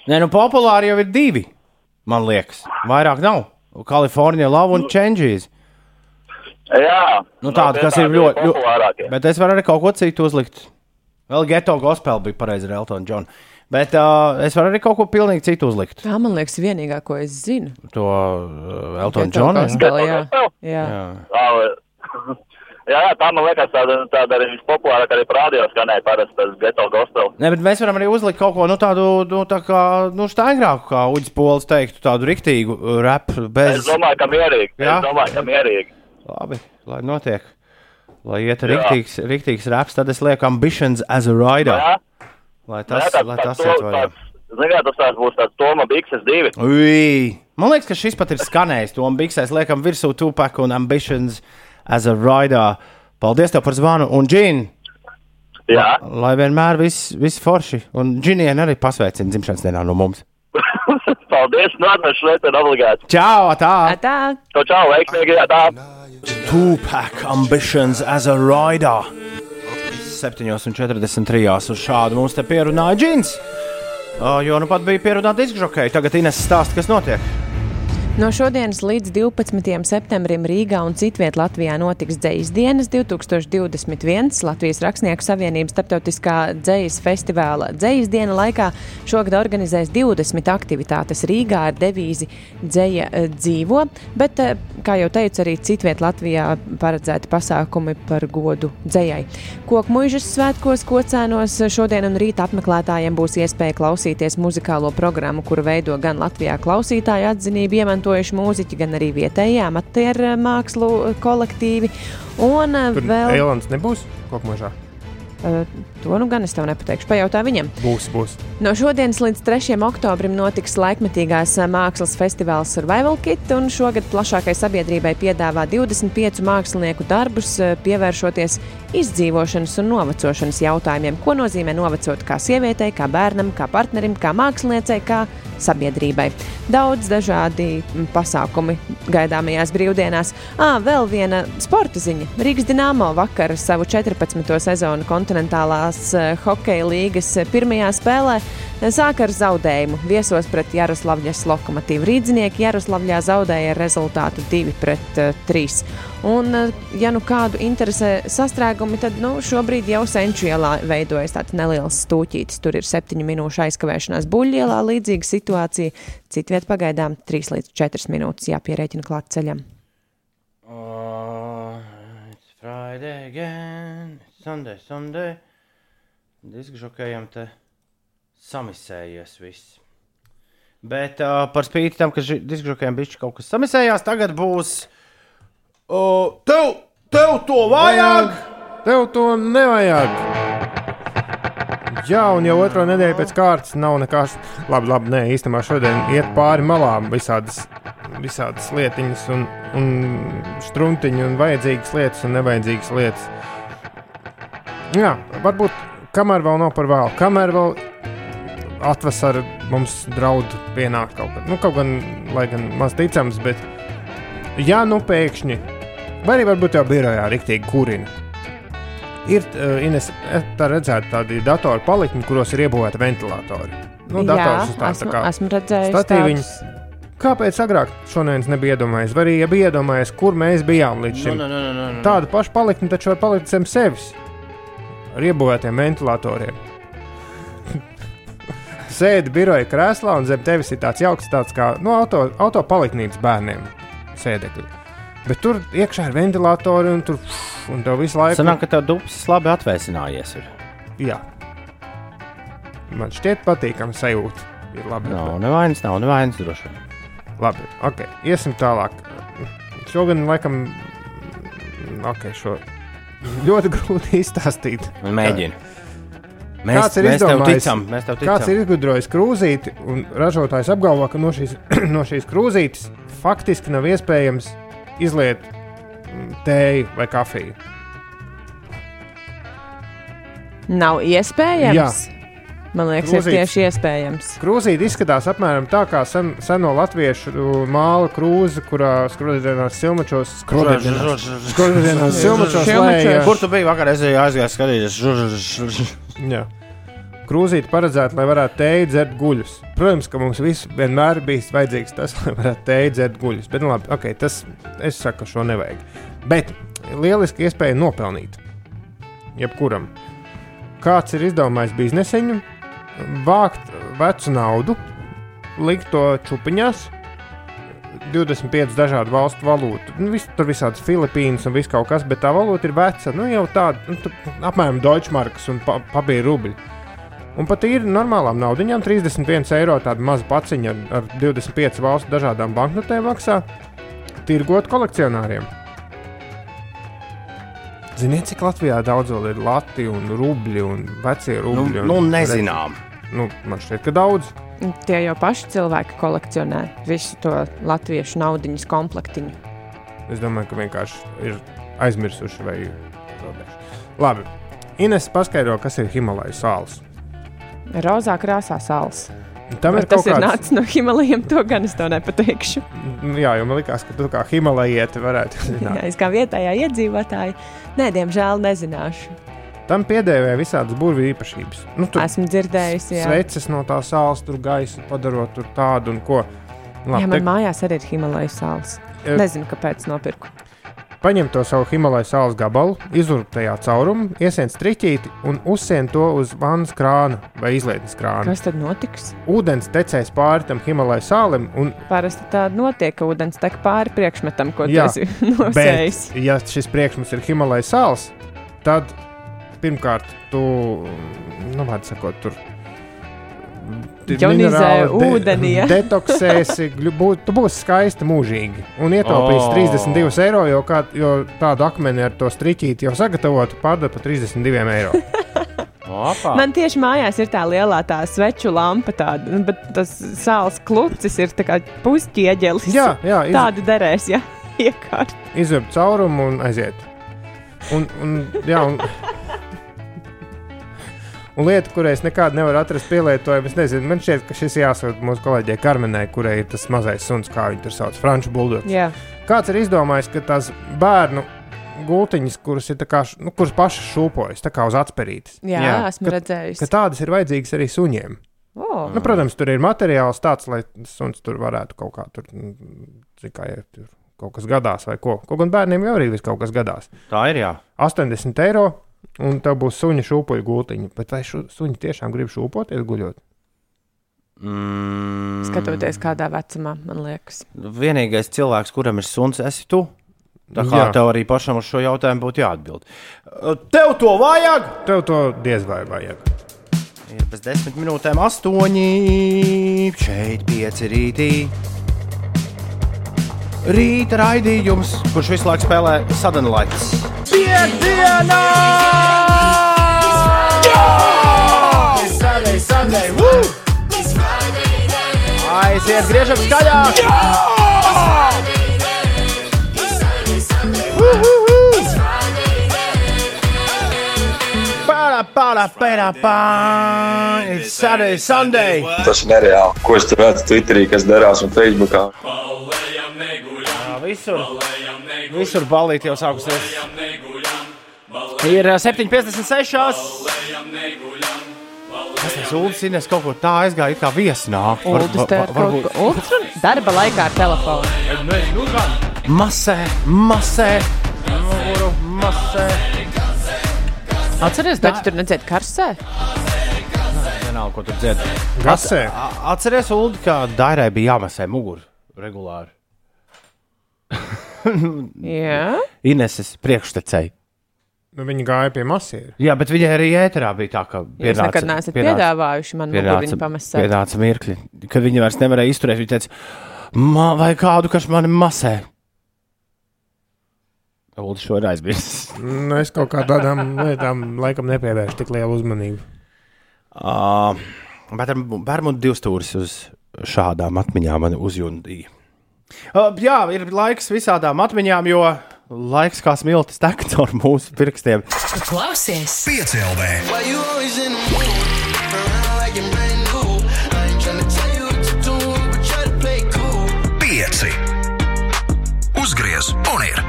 Nē, nu populāri jau ir divi. Man liekas, vairāk nav. Kalifornija, Lava un Changes. Jā, Nu, tāda, tie kas ir tādi ļoti. populārākie. ļoti bet es varu arī kaut ko citu uzlikt. Vēl geto gospel bija pareizi ar Eltonu Džonu. Bet uh, es varu arī kaut ko pilnīgi citu uzlikt. Tā man liekas, vienīgā, ko es zinu. To uh, Geto Džonu. gospel, jā. Jā. *laughs* Jā. Jā, tā man liekas tāda, tāda arī vispopulārākā arī parādījās, skanēja parasti tas geto gospel. Nē, bet mēs varam arī uzlikt kaut ko nu, tādu, nu, tā kā nu, staigrāku, kā Uģis Pols teiktu, tādu riktīgu uh, repu bez. Es domāju, ka mierīgi. Jā? Es domāju, ka mierīgi. Labi, lai notiek. Lai iet riktīgs, riktīgs reps, tad es lieku ambitions as a rider. Jā. Lai tas, tāds- lai tas to- iet vaļā. tāds- Zini, kā tas tāds būs tāds Toma Bikses divi. Ui! Man liekas, ka šis pat ir skanējis. To biksēs liekam virsū tupaku un ambitions as a rider. Paldies tev par zvanu un džinu! Jā. Lai vienmēr viss vis forši. Un džinien arī pasveicina dzimšanas dienā no mums. *laughs* Paldies, nu atvešu šeit ir obligāti. Čau, tā! Tā! Čau, čau, veiksmīgi, tā. Tupac ambitions as a rider. 7,43. uz šādu mums te pierunāja džins. Jo nu pat bija pierunāta diskžokēja. Tagad Ines stāsta, kas notiek. No šodienas līdz 12. septembrim Rīgā un citvietā Latvijā notiks Dzīslas dienas 2021. Latvijas Rakstnieku Savienības starptautiskā dzīslas festivāla Dzīslas diena laikā šogad organizēs 20 aktivitātes Rīgā ar devīzi Dzēja eh, dzīvo, bet, eh, kā jau teicu, arī citvietā Latvijā paredzēti pasākumi par godu dzējai. Koku mūžas svētkos, kocēnos šodien un rīt apmeklētājiem būs iespēja klausīties muzikālo programmu, kuru veido gan Latvijā klausītāju atzinību iemantojuši mūziķi, gan arī vietējie amatieru mākslu kolektīvi. Un eh, Tur vēl Eilants nebūs kaut mūžā. Uh, to nu gan es tev nepateikšu. Pajautā viņam. Būs, būs. No šodienas līdz 3. oktobrim notiks laikmetīgās eh, mākslas festivāls Survival Kit, un šogad plašākai sabiedrībai piedāvā 25 mākslinieku darbus, eh, pievēršoties izdzīvošanas un novecošanas jautājumiem. Ko nozīmē novecot kā sievietei, kā bērnam, kā partnerim, kā māksliniecei, kā sabiedrībai. Daudz dažādi mm, pasākumi gaidāmajās brīvdienās. À, vēl viena sporta ziņa. Rīgas Dienāmo vakar savu 14. sezonu kontinentālās eh, hokeja līgas pirmajā spēlē eh, sāka ar zaudējumu. Viesos pret Jaroslavļas lokomotīvu rīdzinieki Jaroslavļā zaudēja rezultātu 2 pret uh, 3. Un, eh, ja nu kādu interesē sastrēgumi, tad nu, šobrīd jau senču ielā veidojas tāds neliels stūķītis. Tur ir septiņu minūšu aizkavēšanās buļļielā, līdzīga situācija. Citviet pagaidām 3 līdz 4 minūtes jāpierēķina klāt ceļam. Oh, it's Friday again, it's Sunday, Sunday. Diskžokējam te samisējies viss. Bet uh, par spīti tam, ka diskžokējam bišķi kaut kas samisējās, tagad būs. Uh, tev, tev to vajag! Tev to nevajag! Jā, un jau otro nedēļu pēc kārtas nav nekas. Labi, labi, nē, īstenībā šodien iet pāri malām visādas, visādas lietiņas, un, un struntiņu, un vajadzīgas lietas, un nevajadzīgas lietas. Jā, varbūt kamēr vēl nav par vēlu, kamēr vēl atvasara mums draud pienākt kaut kad. Nu, kaut gan, lai gan maz ticams, bet ja nu pēkšņi, vai arī varbūt jau birojā riktīgi kurina. Ir uh, Ines, tā redzēt, tādi datoru palikņi, kuros ir iebūvēti ventilatori. Nu, Jā, dators uz tā, esmu- tā kā esmu redzējis statīviņš. Kāpēc agrāk šodien nebija iedomājies, vai arī ja bija iedomājies, kur mēs bijām līdz šim? Nu, nu, nu, nu, nu. Tādu pašu palikni taču var palikt zem sevis ar iebūvētiem ventilatoriem. *laughs* Sēdi biroja krēslā un zem tevis ir tāds jauks, tāds kā nu, auto, auto paliknīcas bērniem sēdekļi. Bet tur iekšā ir ventilatori un tur un tev visu laiku Sanāk, ka tev dubs labi atvēsinājies. Ir. Jā. Man šķiet, patīkami sajūta. Ir labi. Nav nevainas, nav nevainas droši. Labi, ok, iesim tālāk. Šogad, laikam, ok, šo ļoti grūti *laughs* izstāstīt. Mēģini. Mēs- Kāds ir izdomājis- mēs tev ticam. Kāds ir izgudrojis krūzīti, un ražotājs apgalvo, ka no šīs, *clears throat* no šīs krūzītes faktiski nav iespējams izliet mm, tēju vai kafiju. Nav iespējams. Jā. Man liekas, Krūzītes. ir tieši iespējams. Krūzīte izskatās apmēram tā kā sen, seno latviešu māla krūze, kurā skrūvdienās silmačos skrūvdienās silmačos. Kur tu biji vakar? Es biju aizgājis skatīties. Jā. Krūzīte paredzēta, lai varētu tēju dzert guļus. Protams, ka mums vienmēr bijis vajadzīgs tas, *laughs* lai varētu tēju dzert guļus. Bet, nu, labi, okay, tas es saku, šo nevajag. Bet lieliski iespēja nopelnīt. Jebkuram. Kāds ir izdomājis bizneseņu, vākt vecu naudu, likt to čupiņās, 25 dažādu valstu valūtu. Nu, vis, tur visādas Filipīnas un viss kaut kas, bet tā valūta ir veca. Nu, jau tāda, nu, apmēram Deutschmarks un pa, papīra rubļi. Un pat ir normālām naudaiņām 31 eiro tāda maza paciņa ar, ar 25 valstu dažādām banknotēm maksā tirgot kolekcionāriem. Ziniet, cik Latvijā daudz vēl ir lati un rubļi un vecie rubļi? Nu- un, nu, nezinām. Nu, man šķiet, ka daudz. Tie jau paši cilvēki kolekcionē visu to latviešu naudu komplektiņu. Es domāju, ka vienkārši ir aizmirsuši vai zaudējuši. Labi. Ines paskaidro, kas ir Himalajas sāls. Rozā krāsā sāls. Tam ir tas ir kāds- nācis no Himalajiem, to gan es to nepateikšu. Nu, Jā, jo man liekas, ka tu kā Himalajieti varētu *laughs* Jā, zināt. es kā vietējā iedzīvotāja, nē, diemžēl nezināšu. Tam piedēvē visādas burvju īpašības. Nu, tur Esmu dzirdējusi, jā. sveces no tā sāls, tur gaisu padarot tur tādu un ko. Jā, man te- mājās arī ir Himalajas sāls. Eh, Nezinu, kāpēc nopirku. Paņem to savu Himalajas sāls gabalu, izurb tajā caurumu, iesien striķīti un uzsien to uz vannas krāna vai izlietnes krāna. Kas tad notiks? Ūdens tecēs pāri tam Himalajas sālim un Parasti tā notiek, ka ūdens tek pāri priekšmetam, ko tu esi *laughs* nosējis. bet, ja šis priekšmets ir Himalajas sāls, tad pirmkārt, tu, nu, vārds sakot, tur minerāli, ūdenī, ja? detoksēsi, bū- tu būsi skaista mūžīgi. Un ietaupīsi Oh. 32 eiro, jo, kā, jo tādu akmeni ar to striķīti jau sagatavotu pārdot par 32 eiro. *laughs* Opa. Man tieši mājās ir tā lielā tā sveču lampa, tāda, nu, bet tas sāls klucis ir pusķieģelis. Jā, jā, iz- tāda derēs, ja *laughs* iekārt. Izvērt caurumu un aiziet. Un, un, jā, un, un lieta, kurai es nekādu nevaru atrast pielietojumu, es nezinu, man šķiet, ka šis jāsaka mūsu kolēģei Karmenai, kurai ir tas mazais suns, kā viņi tur sauc, franču buldogs. Jā. Kāds ir izdomājis, ka tās bērnu gultiņas, kuras ir tā kā, nu, kuras pašas šūpojas, tā kā uz atspērītes. Jā, Jā. esmu ka, redzējusi. Ka tādas ir vajadzīgas arī suņiem. Oh. Nu, protams, tur ir materiāls tāds, lai suns tur varētu kaut kā tur, zin kā, ja tur kaut kas gadās vai ko. Kaut gan bērniem jau arī vis kaut kas gadās. Tā ir, jā. 80 eiro, un tev būs suņa šūpoļu gultiņa. Bet vai šu, suņi tiešām grib šūpoties guļot? Mm. Skatoties, kādā vecumā, man liekas. Vienīgais cilvēks, kuram ir suns, esi tu. Tā kā Jā. Jā. tev arī pašam uz šo jautājumu būtu jāatbild. Uh, Tev to vajag! Tev to diez vai vajag. Ir bez desmit minūtēm astoņi, šeit pieci rītī. Rīta raidījums, kurš visu laiku spēlē Sunday, woo! Aiziet, griežam skaļāk! Para, para, para, para! It's Saturday, Sunday! Tas ir nereāli. Ko es tur redzu Twitterī, kas darās un Facebookā? Jā, visur, visur balīti jau sākusies. Ir ā, 7,56. Tas ir Ulas Inês kaut ko tā aizgāja, it kā viesnāk. Ir kaut ko ultra darba laikā ar telefonu. Nu, Masē, masē, muguru, masē. Atceries, bet tu tur nedzēri karsē? Vienalga, ko tu dziedi. Gasē. Atceries, Ulu, ka Dairai bija jāmasē muguru regulāri. *laughs* Jā. Ineses priekštecēji. Nu, viņi gāja pie masīra. Jā, bet viņai arī ēterā bija tā, ka Jūs nekad neesat piedāvājuši man muguriņu pamasēt. Pienāca mirkļi, kad viņi vairs nevarēja izturēt. Viņa teica, Ma, vai kādu, kas mani masē? Ulu šo ir aizmirsis. *laughs* Nu, es kaut kā tādām lietām laikam nepievēršu tik lielu uzmanību. Uh, bet ar Bermudu divu stūris uz šādām atmiņām man uzjundīja. Uh, jā, ir laiks visādām atmiņām, jo laiks kā smiltis tek *laughs* caur mūsu pirkstiem. Klausies! Piecēlē! Pieci! Uzgriez un ir!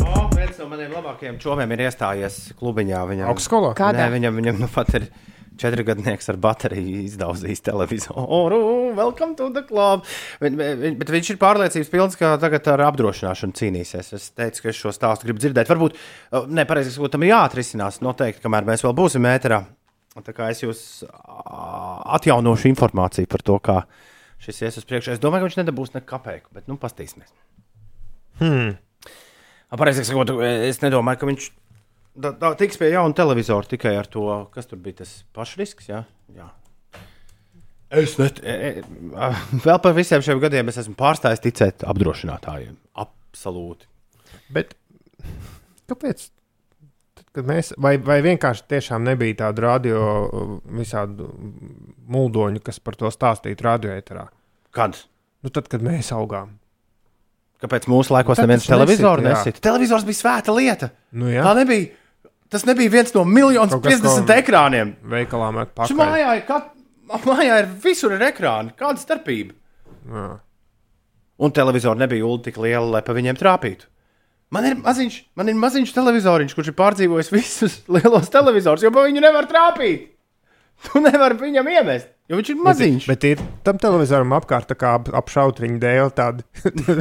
O, viens no maniem labākajiem čomiem ir iestājies klubiņā. Viņam, Augstskolā? Kādā? Nē, viņam, viņam nu pat ir četrgadnieks ar bateriju izdaudzījis televizoru. Welcome to the club! Bet, bet, bet viņš ir pārliecības pilns, ka tagad ar apdrošināšanu cīnīsies. Es teicu, ka es šo stāstu gribu dzirdēt. Varbūt, uh, ne, pareizi sakot, tam ir jāatrisinās noteikti, kamēr mēs vēl būsim ēterā. Tā kā es jūs atjaunošu informāciju par to, kā šis ies uz priekšu. Es domāju, ka viņš nedabūs nekādu kapeiku, bet nu pastīsimies. Hmm. Pareizi sakot, es nedomāju, ka viņš da, da, tiks pie jauna televizora tikai ar to, kas tur bija tas pašrisks. Jā? Jā. Es net, e, e, vēl par visiem šiem gadiem es esmu pārstājis ticēt apdrošinātājiem. Absolūti. Bet kāpēc? Tad, kad mēs, vai, vai vienkārši tiešām nebija tādu radio, visādu mūdoņu, kas par to stāstītu radioeterā? Kad? Nu, tad, kad mēs augām. Kāpēc mūsu laikos Tad neviens televizoru nesita? Televizors bija svēta lieta. Nu, jā. Tā nebija. Tas nebija viens no miljoniem Kaut kas, 50 ko ekrāniem. Veikalā met pakaļ. mājā ir, kat... mājā ir visur ir ekrāni. Kāda starpība? Jā. Un televizori nebija ulu tik liela, lai pa viņiem trāpītu. Man ir maziņš, man ir maziņš televizoriņš, kurš ir pārdzīvojis visus *laughs* lielos televizorus, jo pa viņu nevar trāpīt. Tu nevari viņam iemest, jo viņš ir maziņš. Bet, bet ir tam televizoram apkārt tā kā ap, ap šautriņu dēļ tādi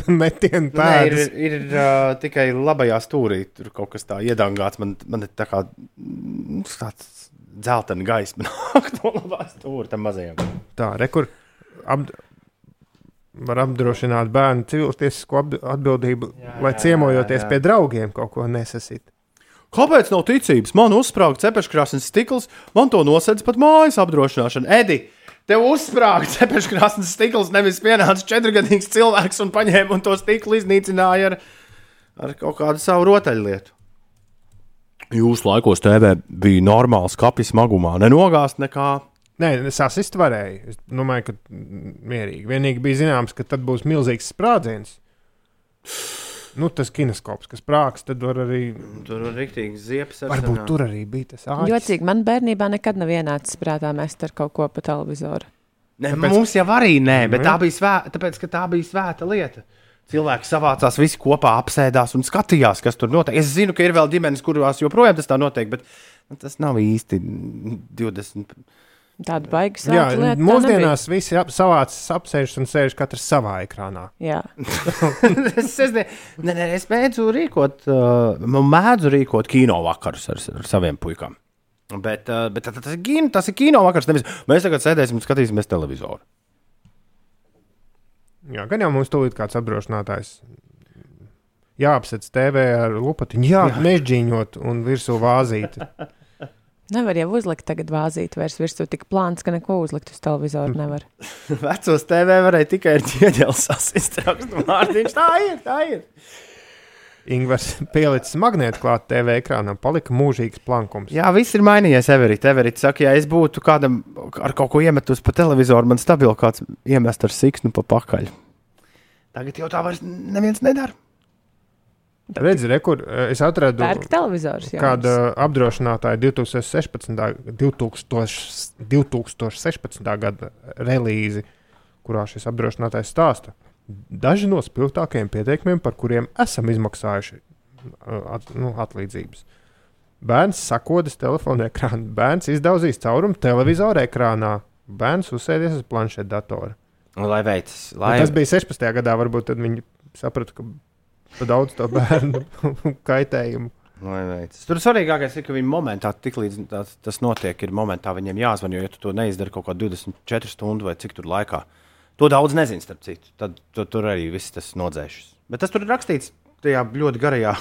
metienu *laughs* Nē, ir, pēdas. ir uh, tikai labajā stūrī. Tur kaut kas tāds iedangāts. Man, man ir tā kā mm, tāds dzeltena gaisma *laughs* nāk no labā stūra tam mazajam. Tā, rekur. Ap, var apdrošināt bērnu civiltiesisko atbildību, jā, lai ciemojoties jā, jā. pie draugiem kaut ko nesasīt. Kāpēc nav ticības? Man uzsprāga cepeškrāsnes stikls, man to nosedz pat mājas apdrošināšana. Edi, Tev uzsprāga cepeškrāsnes stikls, nevis pienāca četrgadīgs cilvēks un paņēma un to stiklu iznīcināja ar, ar kaut kādu savu rotaļlietu. Jūsu laikos TV bija normāls kapis smagumā, nenogāzt nekā. Nē, sasist varēja. Es domāju, ka mierīgi. Vienīgi bija zināms, ka tad būs milzīgs sprādziens. Nu, tas kineskops, kas sprāgs, tad var arī. Tur var rīktīgi ziepes ar Varbūt tur arī bija tas āķis. Jocīgi, man bērnībā nekad nav ienācis prātā mest ar kaut ko pa televizoru. Ne, Tāpēc-. Mums jau arī nē, bet Nu, tā bija, svē... Tāpēc, ka tā bija svēta lieta. Cilvēki savācās visi kopā, apsēdās un skatījās, kas tur notiek. Es zinu, ka ir vēl ģimenes, kurās joprojām tas tā notiek, bet nu, tas nav īsti 20. Tāda baigas Jā, lieta. tā mūsdienās visi ap, savācas apsēžas un sēž katrs savā ekrānā. Jā. *laughs* es, es, ne, ne, ne, es mēdzu rīkot, uh, mēdzu rīkot kino vakarus ar, ar saviem puikām. Bet, uh, bet tas, tas, ir kino, tas ir kino vakars. Nevis, mēs tagad sēdēsim un skatīsimies televizoru. Jā, gan jau mums tūlīt kāds apdrošinātājs. Jāapsēc TV ar lupatiņu, jā, jā. mežģīņot un virsū vāzīti. *laughs* Nevar jau uzlikt tagad vāzīt, vairs virsū tik plāns, ka neko uzlikt uz televizoru nevar. *laughs* Vecos TV varēja tikai ar ķieģeli sasist. rakstu Mārtiņš, tā ir, tā ir. Ingūns pielicis magnētu klāt TV ekrānam, palika mūžīgs plankums. Jā, viss ir mainījies. Everita, Everita saka, ja es būtu kādam ar kaut ko iemetus pa televizoru, man stabili kāds iemest ar siksnu pa pakaļ. Tagad jau tā vairs neviens nedara. Redzi, re, kur eh, es atradu kāda apdrošinātāja 2016. 2000, 2016. gada relīzi, kurā šis apdrošinātājs stāsta. Daži no spilgtākajiem pieteikumiem, par kuriem esam izmaksājuši uh, at, nu, atlīdzības. Bērns sakodas telefona ekrānā, bērns izdauzīs caurumu televizora ekrānā, bērns uzsēdies uz planšetdatora. Lai veicas, Lai... lai Tas bija 16. gadā, varbūt tad viņi saprata, ka daudz to bērnu *laughs* kaitējumu. Lai veicas. Tur svarīgākais ir, ka viņi momentā, tiklīdz tas, tas notiek, ir momentā viņiem jāzvan. Jo, ja tu to neizdari kaut kādā 24 stundu vai cik tur laikā, to daudz nezina, starp citu. Tad tu, tur arī viss tas nodzēšas. Bet tas tur ir rakstīts tajā ļoti garajā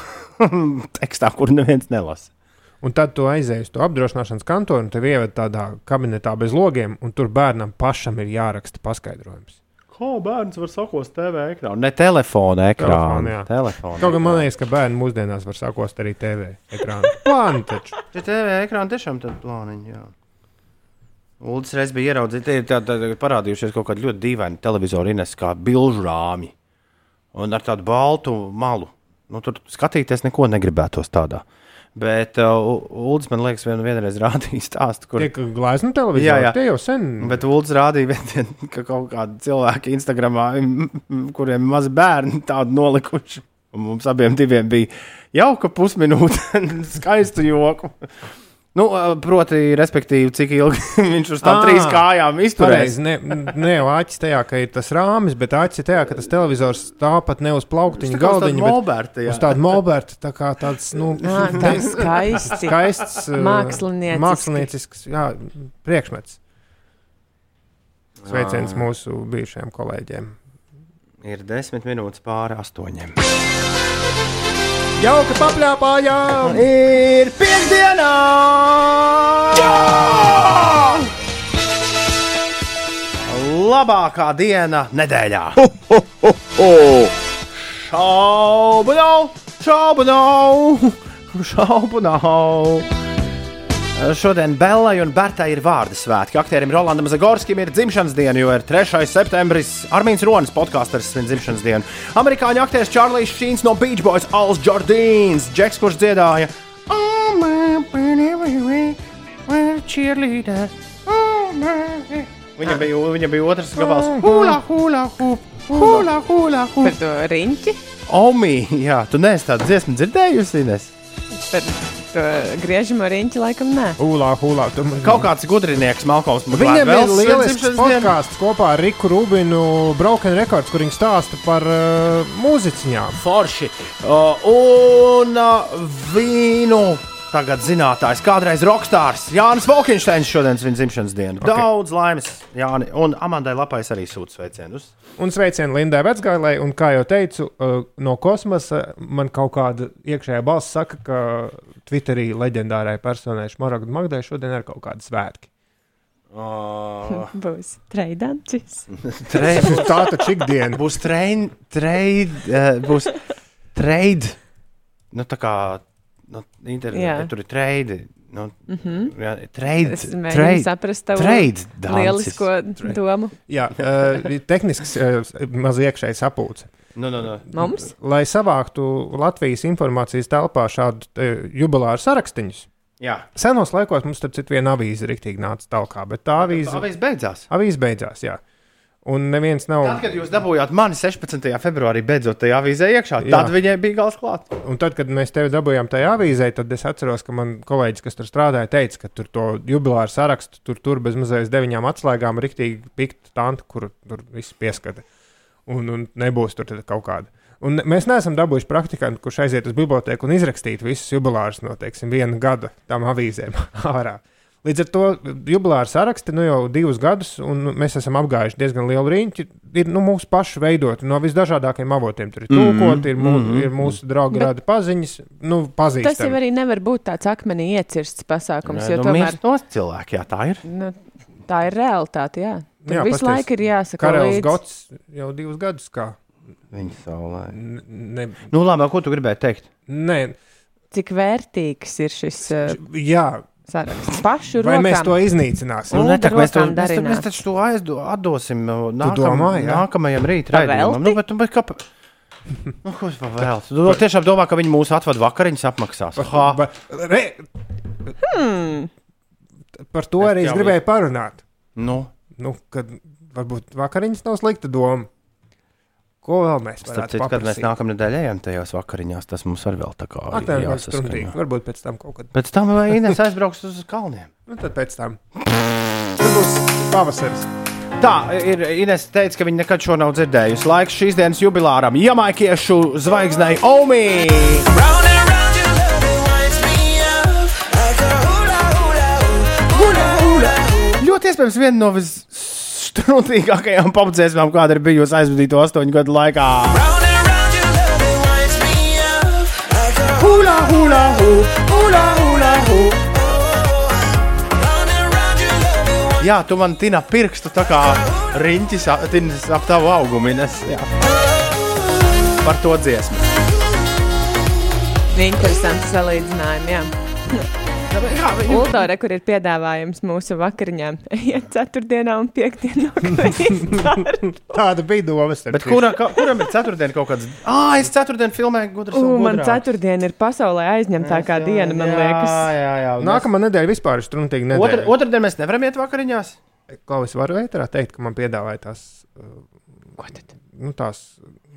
*laughs* tekstā, kur neviens nelasa. Un tad tu aizēji uz to apdrošināšanas kantoru, un tev ievada tādā kabinetā bez logiem, un tur bērnam pašam ir jāraksta paskaidrojums. Kā bērns var sakost TV ekrānu? Ne telefona ekrānu. Telefona. Kaut gan man liekas, ka bērni mūsdienās var sakost arī TV ekrānu. *laughs* Plāni taču. Ja TV ekrāna tiešām tāda plāniņa. Jā. Uldis reiz bija ieraudzījis, ka tā, tā, parādījušies kaut kādi ļoti dīvaini televizori, ines kā bilžu rāmi. Un ar tādu baltu malu. Nu, tur skatīties neko negribētos tādā. Bet uh, Uldis man liekas, vien, vienreiz rādīja stāstu, kur. Tiek glāzta televīzija. Jā, jā. Tie jau sen. Bet Uldis rādīja, vien, ka kaut kādi cilvēki Instagramā, kuriem ir mazi bērni, tādu nolikuši. Un mums abiem diviem bija jauka pusminūte, *laughs* skaistu joku. Nu, proti, respektīvi, cik ilgi *laughs* viņš uz tām trīs kājām izturēs. Ne, ne jau āķis tajā, ka ir tas rāmis, bet āķis ir tajā, ka tas televizors stāv pat ne uz plauktiņa galdiņa, bet molberta, jā. uz tāda molberta, tā kā tāds, nu, *laughs* Ā, tāds *laughs* skaists, uh, Māksliniecisks. māksliniecisks, jā, priekšmets. Sveiciens mūsu bijušajiem kolēģiem. Ir desmit minūtes pāri astoņiem. Jauka papļāpājām! Ir piekdienā! Labākā diena nedēļā! Ho, ho, ho, Šaubu nav! Šaubu nav! Šaubu nav! Šodien Bellai un Bertai ir vārdu svētki. Aktierim Rolandam Zagorskim ir dzimšanas diena, jo ir 3. septembris. Armīns Ronis podkāsters svin dzimšanas dienu. Amerikāņu aktieris Čārlis Šīns no Beach Boys, Als Jordīns, Džeks, kurš dziedāja Oh. Oh. Viņam bija, viņam bija otrs gabals. Hula, hula, hup, hula, hula, hup. Par to riņķi, Omi, jā, tu neesi tādu dziesmu dzirdējusi, Ines? Par to griežamo riņķi, laikam nē. Hulā, hulā. Tu... Kaut kāds gudrinieks, Malkoms, Viņam ir lielisks podkāsts kopā ar Riku Rubinu, Broken Records, kur viņi stāsta par uh, mūziķiņām. Forši. Uh, un uh, vīnu. Tagad zinātājs, kādreiz rokstārs Jānis Falkensteins šodien svin dzimšanas dienu. Ok. Okay. Daudz laimes, Jāni. Un Amandai Lapais arī sūta sveicienus. Un sveicienu Lindai Vecgailai, un kā jau teicu, uh, no kosmosa man kaut kāda iekšējā balss saka, ka Twitterī leģendārai personai Šmaragda Magdai šodien ir kaut kādi svētki. Oh. *laughs* Būs treidančis. *laughs* Trade. Tā taču ikdiena. Būs train, trade, uh, būs trade. Nu, tā kā nu, internetā tur ir trade. Nu, Mhm. jā, trade, Es trade, saprast tavu trade lielisko domu. Jā, uh, tehnisks uh, maz iekšēji sapulce. Nu, nu, nu. Mums? Lai savāktu Latvijas informācijas telpā šādu uh, jubilāru sarakstiņus. Jā. Senos laikos mums tur citur viena avīze rīktīgi nāca tālāk, bet tā avīze, Avīze beidzās. avīze beidzās. Jā. Un neviens nav. Tad, kad jūs dabūjāt mani 16. februārī, beidzot tajā avīzē iekšā, Jā. tad viņai bija gals klāt. Un tad, kad mēs tevi dabūjām tajā avīzē, tad es atceros, ka man kolēģis, kas tur strādāja, teica, ka tur to jubilāru sarakstu tur, tur bez mazais deviņām atslēgām rīktīgi pikta tanta, kur tur viss pieskata. Un, un nebūs tur tad kaut kāda. Un mēs neesam dabūjuši praktikantu, kurš aiziet uz biblioteku un izrakstītu visus jubilārus no teiksim, viena gada tam avīzēm *laughs* ārā. Līdz ar to jubilāru saraksti nu, jau divus gadus, un mēs esam apgājuši diezgan lielu riņķi. Ir nu, mūsu pašu veidot no visdažādākajiem avotiem. Tur ir Mhm, tūkot, ir, mū, mhm. ir mūsu draugi, rada paziņas, nu, Tas jau pazīstami. arī nevar būt tāds akmenī iecirsts pasākums, Nē, jo nu, tomēr mirst nost cilvēki, jā, tā ir. nu, tā ir realitāte. Jā. Tur Jā, visu laiku ir jāsaka, Karels līdzi. Gods jau divus gadus kā. Viņa saulē. Ne, Nu, labi, ko tu gribēji teikt? Nē, Cik vērtīgs ir šis uh, jā. Saraksts? Pašu Vai mēs rokām. to iznīcināsim? Nu, ne, tā, mēs, to, mēs, to, mēs darināt. taču to aizdo, atdosim uh, nākam, domā, jā? nākamajam raidījumam. Nu, bet, nu, bet kāpēc? Nu, ko es pa vēl? Tu tiešām domā, ka viņi mūsu atvadu vakariņas apmaksās. Ha, Ba, re, Hmm. par to Es arī es gribēju parunāt. nu, Nu, kad varbūt vakariņas nav slikta doma. Ko vēl mēs varētu citu, kad mēs nākamā nedēļā ejam tajās vakariņās, tas mums arī vēl tā kā tā ir jāsaskaņo. Varbūt pēc tam kaut kad. Pēc tam vai Ines aizbrauks uz kalniem. Nu, tad pēc tam. Tur būs pavasaris. Tā ir Ines teica, ka viņa nekad šo nav dzirdējusi. Laiks šīs dienas jubilāram Jamaikiešu zvaigznei Omi! Ļoti iespējams viena no visstrunīgākajām popdziesmām, kāda ir bijusi aizvadīto astoņu gadu laikā. Hula, hula, hula, hula, hoop. Jā, tu man tina pirkstu tā kā riņķis ap, ap tavu augumu. Par to dziesmu. Interesanti salīdzinājumi. Jā. Jā, Uldore, kur ir piedāvājums mūsu vakariņām, *laughs* iet ceturtdienā un piekdienā. *laughs* Tāda bija doma. Bet kura, ka, kuram ir ceturtdiena kaut kāds? Ah, es ceturtdienu filmēju gudras. un Man ceturtdiena ir pasaulē aizņemtākā diena, man liekas. Jā, jā, jā. Nākamā nedēļa vispār ir struntīgi es- Otra, nedēļa. otrdien mēs nevaram iet vakariņās. Kā es varu ēterā teikt, ka man piedāvāja tās. Nu, tās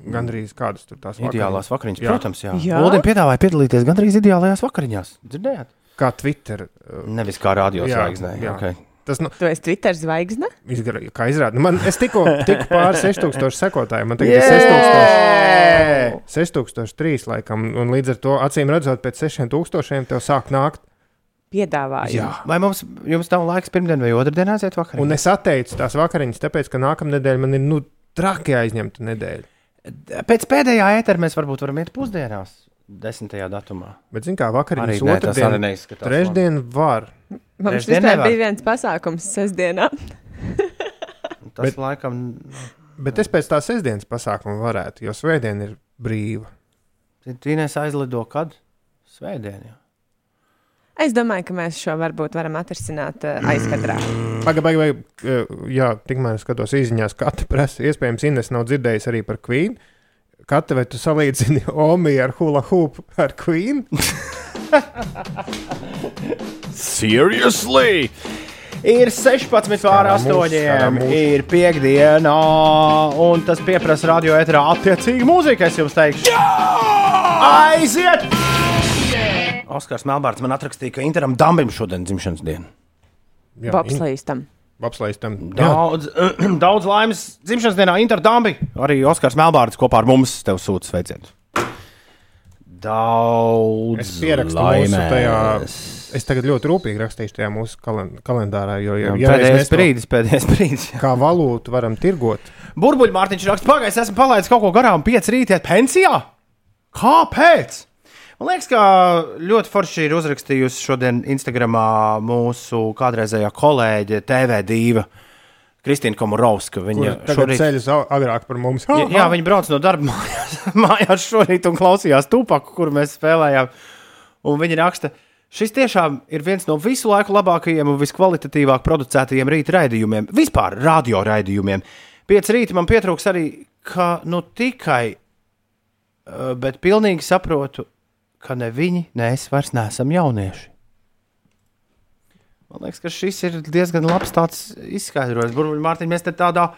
gandrīz kādas tur tās Ideālās vakariņas, Jā. protams, jā. Jā? Uldim piedāvāja piedalīties gandrīz ideālajās vakariņās. Dzirdējāt? Kā Twitter. uh, Nevis kā radio Jā, zvaigznē. jā. Okay. Tas, nu, Tu esi Twitter zvaigzne? izgar, kā izrādās, man es tikko tiku pāri 6000 *laughs* sekotāju. Man tagad ir Jē! 6000, 6003 laikam, un līdz ar to acīm redzot, pēc 6000 tev sāk nākt. Piedāvājumu. Vai mums jums nav laiks pirmdien vai otrdien aiziet vakarā? Un es atteicu tās vakariņas, tāpēc, ka nākamā nedēļa man ir nu, traki aizņemta nedēļa. Pēc pēdējā ētera mēs varbūt varam iet pusdienās, 10. datumā. Bet, zināmā mērā, vakariņas Arī otrdien, neizskatās trešdien var. Mums Trešdien vispār nevar. bija viens pasākums sestdienā. *laughs* Tas Bet, laikam. Bet es pēc tā sestdienas pasākuma varētu, jo svētdiena ir brīva. Tīnēs aizlido kad? Svētdien. Jā. Es domāju, ka mēs šo varbūt varam atrisināt uh, aizkadrā. *clears throat* Pagaidām, pagaidām, jā, tikmēr skatos īsiņās, katra prasa. Iespējams, Ines nav dzirdējis arī par Queen. Katra vai tu salīdzini Omi ar hula hoop ar Queen? Seriously! Ir 16 pār Kā mūs, 8, kā mūs. ir piekdiena, un tas prasa radio eterā attiecīgi mūziku. Es jums teikšu, aiziet! Oskars Melbārds man atrakstīja, ka Interam Dambim šodien dzimšanas diena. Bobslīstam. Bobslīstam. Daudz, *clears throat* daudz laimes dzimšanas dienā Inter Dambi. Arī Oskars Melbārds kopā ar mums tev sūta sveicienus. Daudz Es pierakstu mūsu tajā. Es tagad ļoti rūpīgi rakstīšu tajā mūsu kalen kalendārā, jo ja, Jā, reiz pēdējais brīdis, pēdējais brīdis. Kā valūtu varam tirgot. Burbuļmārtiņš raksta, pagaidi, esmu palaidis kaut ko garām, pieci rītā pensijā. Kāpēc? Man liekas, ka ļoti forši ir uzrakstījusi šodien Instagramā mūsu kādreizējā kolēģe TV2. Kristīna Komorovska. Viņa ceļas au- agrāk par mums. Jā, jā, viņi brauc no darba mājās, *laughs* mājās šorīt un klausījās tupaku, kur mēs spēlējām. Un viņi raksta, šis tiešām ir viens no visu laiku labākajiem un viskvalitatīvāk producētajiem rīta raidījumiem, vispār radio raidījumiem. Pieci rīti man pietrūks arī, ka nu tikai, eh, bet pilnīgi saprotu, ka ne viņi, ne es vairs neesam jaunieši. Man liekas, ka šis ir diezgan labs tāds izskaidrojums. Burbuļs, Mārtiņ, mēs te tādā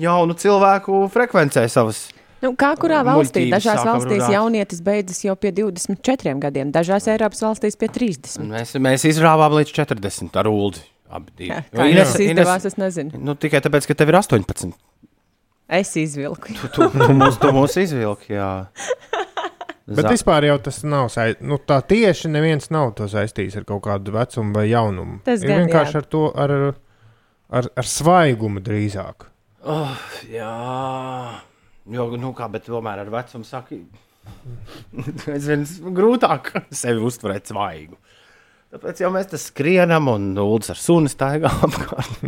jaunu cilvēku frekvencē savas. Nu, kā kurā valstī? Muļķības Dažās valstīs runāt. jaunietis beidzas jau pie 24 gadiem, dažās Eiropas valstīs pie 30. Mēs, mēs izrāvām līdz 40 ar ūdeni. Jā, kā Ines- jums izdevās, es nezinu. Nu, tikai tāpēc, ka tev ir 18. Es izvilku. Tu, tu, tu, mūs, tu mūs izvilki, jā. *laughs* Bet Za- vispār jau tas nav saistīts. Nu, tā tieši neviens nav to saistījis ar kaut kādu vecumu vai jaunumu. Tas ir gan, vienkārši jā. ar to, ar, ar, ar svaigumu drīzāk. Oh, jā, jo, nu kā, bet tomēr ar vecumu saka, *laughs* aizvien grūtāk sevi uztverēt svaigu. Tāpēc jau mēs te skrienam un nulles ar sunu staigā *laughs* apkārt.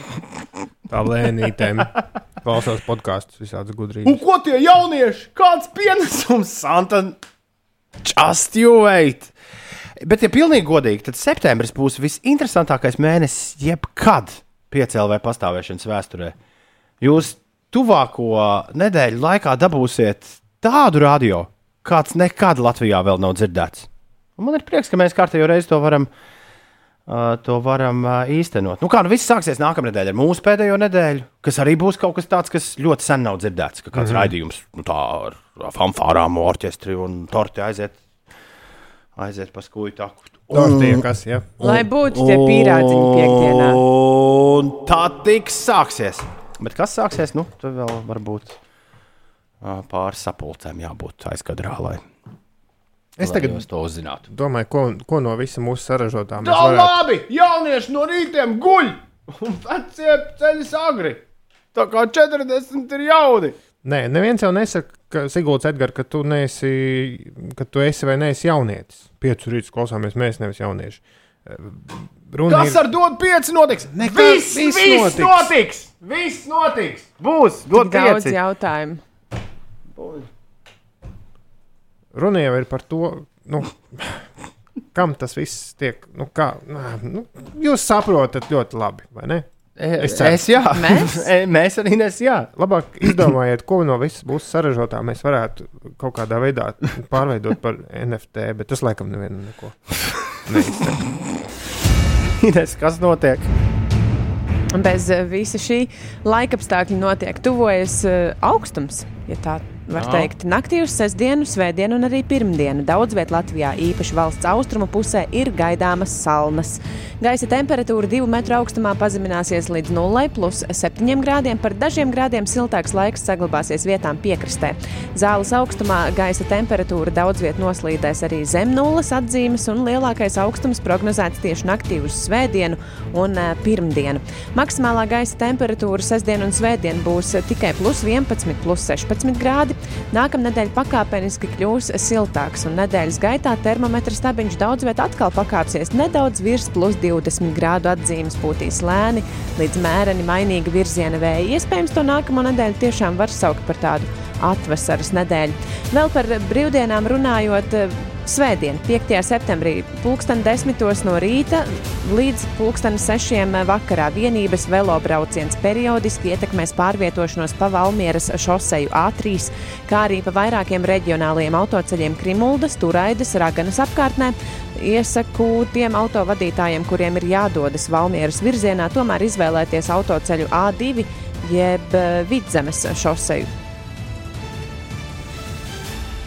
*laughs* Tā lēnītēm klausās podkāstus, visādas Un gudrības. ko tie jaunieši? Kāds pienesums, Santa? Just you wait! Bet, ja pilnīgi godīgi, tad septembris būs visinteresantākais mēnesis jebkad piecēlē pastāvēšanas vēsturē. Jūs tuvāko nedēļu laikā dabūsiet tādu radio, kāds nekad Latvijā vēl nav dzirdēts. Un man ir prieks, ka mēs kārtējo reizi to varam, uh, to varam īstenot. Nu, kā nu viss sāksies nākamā nedēļa ar mūsu pēdējo nedēļu, kas arī būs kaut kas tāds, kas ļoti sen nav dzirdēts. Ka kāds mm. -hmm. raidījums nu, tā ar fanfārām, orķestri un torti aiziet, aiziet pa skūju taku. Tortie, kas, ja? Lai būtu tie pīrādziņi piekdienā. Un tā tiks sāksies. Bet kas sāksies? Nu, tur vēl varbūt pāris sapulcēm jābūt aizkadrā, lai, Es tagad jūs to uzzinātu. domāju, ko, ko no visa mūsu saražotā mēs Tā varētu. labi! Jaunieši no rītiem guļ! *laughs* Un vecie ceļš agri! Tā kā 40 ir jauni! Nē, neviens jau nesaka, ka Sigūds Edgars, ka tu neesi, ka tu esi vai neesi jaunietis. Piecu rītus klausāmies mēs, nevis jaunieši. Runa Kas ar dodu pieci notiks? Nekā- viss, viss viss notiks. notiks! Viss notiks! Būs! Dod daudz pieci! jautājumu. Runa jau ir par to, nu, kam tas viss tiek. Nu, kā, nu, jūs saprotat ļoti labi, vai ne? Es, ceru. es jā, Mēs? *laughs* E, mēs arī nes, jā. Labāk izdomājiet, ko no visas būs saražotā. Mēs varētu kaut kādā veidā pārveidot par NFT, bet tas laikam nevienam neko neizsaka. *laughs* Ines, kas notiek? Bez eh, visa šī laika apstākļa notiek tuvojas eh, augstums, ja tā var Jā. teikt. Naktī uz sestdienu, svētdienu un arī pirmdienu daudz vietā Latvijā, īpaši valsts austrumu pusē, ir gaidāmas salnas. Gaisa temperatūra divu metru augstumā pazemināsies līdz 0, plus 7 grādiem. Par dažiem grādiem siltāks laiks saglabāsies vietām piekrastē. Zāles augstumā gaisa temperatūra daudz vietā noslīdēs arī zem nulles atzīmes, un lielākais augstums prognozēts tieši naktī uz svētdienu un eh, pirmdienu. Maksimālā gaisa temperatūra sestdien un svētdien būs tikai plus 11, plus 16 grādi. Nākamā nedēļa pakāpeniski kļūs siltāks, un nedēļas gaitā termometra stabiņš daudz vietā atkal pakāpsies nedaudz virs plus 20 grādu atzīmes, pūtīs lēni līdz mēreni mainīga virziena vēja. Iespējams, to nākamo nedēļu tiešām var saukt par tādu atvasaras nedēļu. Vēl par brīvdienām runājot. Svētdien, 5. septembrī, pulksten 10. no rīta līdz pulksten 6. vakarā vienības velobrauciens periodiski ietekmēs pārvietošanos pa Valmieras šoseju A3, kā arī pa vairākiem reģionāliem autoceļiem Krimuldas, Turaidas, Raganas apkārtnē. Iesaku tiem autovadītājiem, kuriem ir jādodas Valmieras virzienā, tomēr izvēlēties autoceļu A2 jeb Vidzemes šoseju.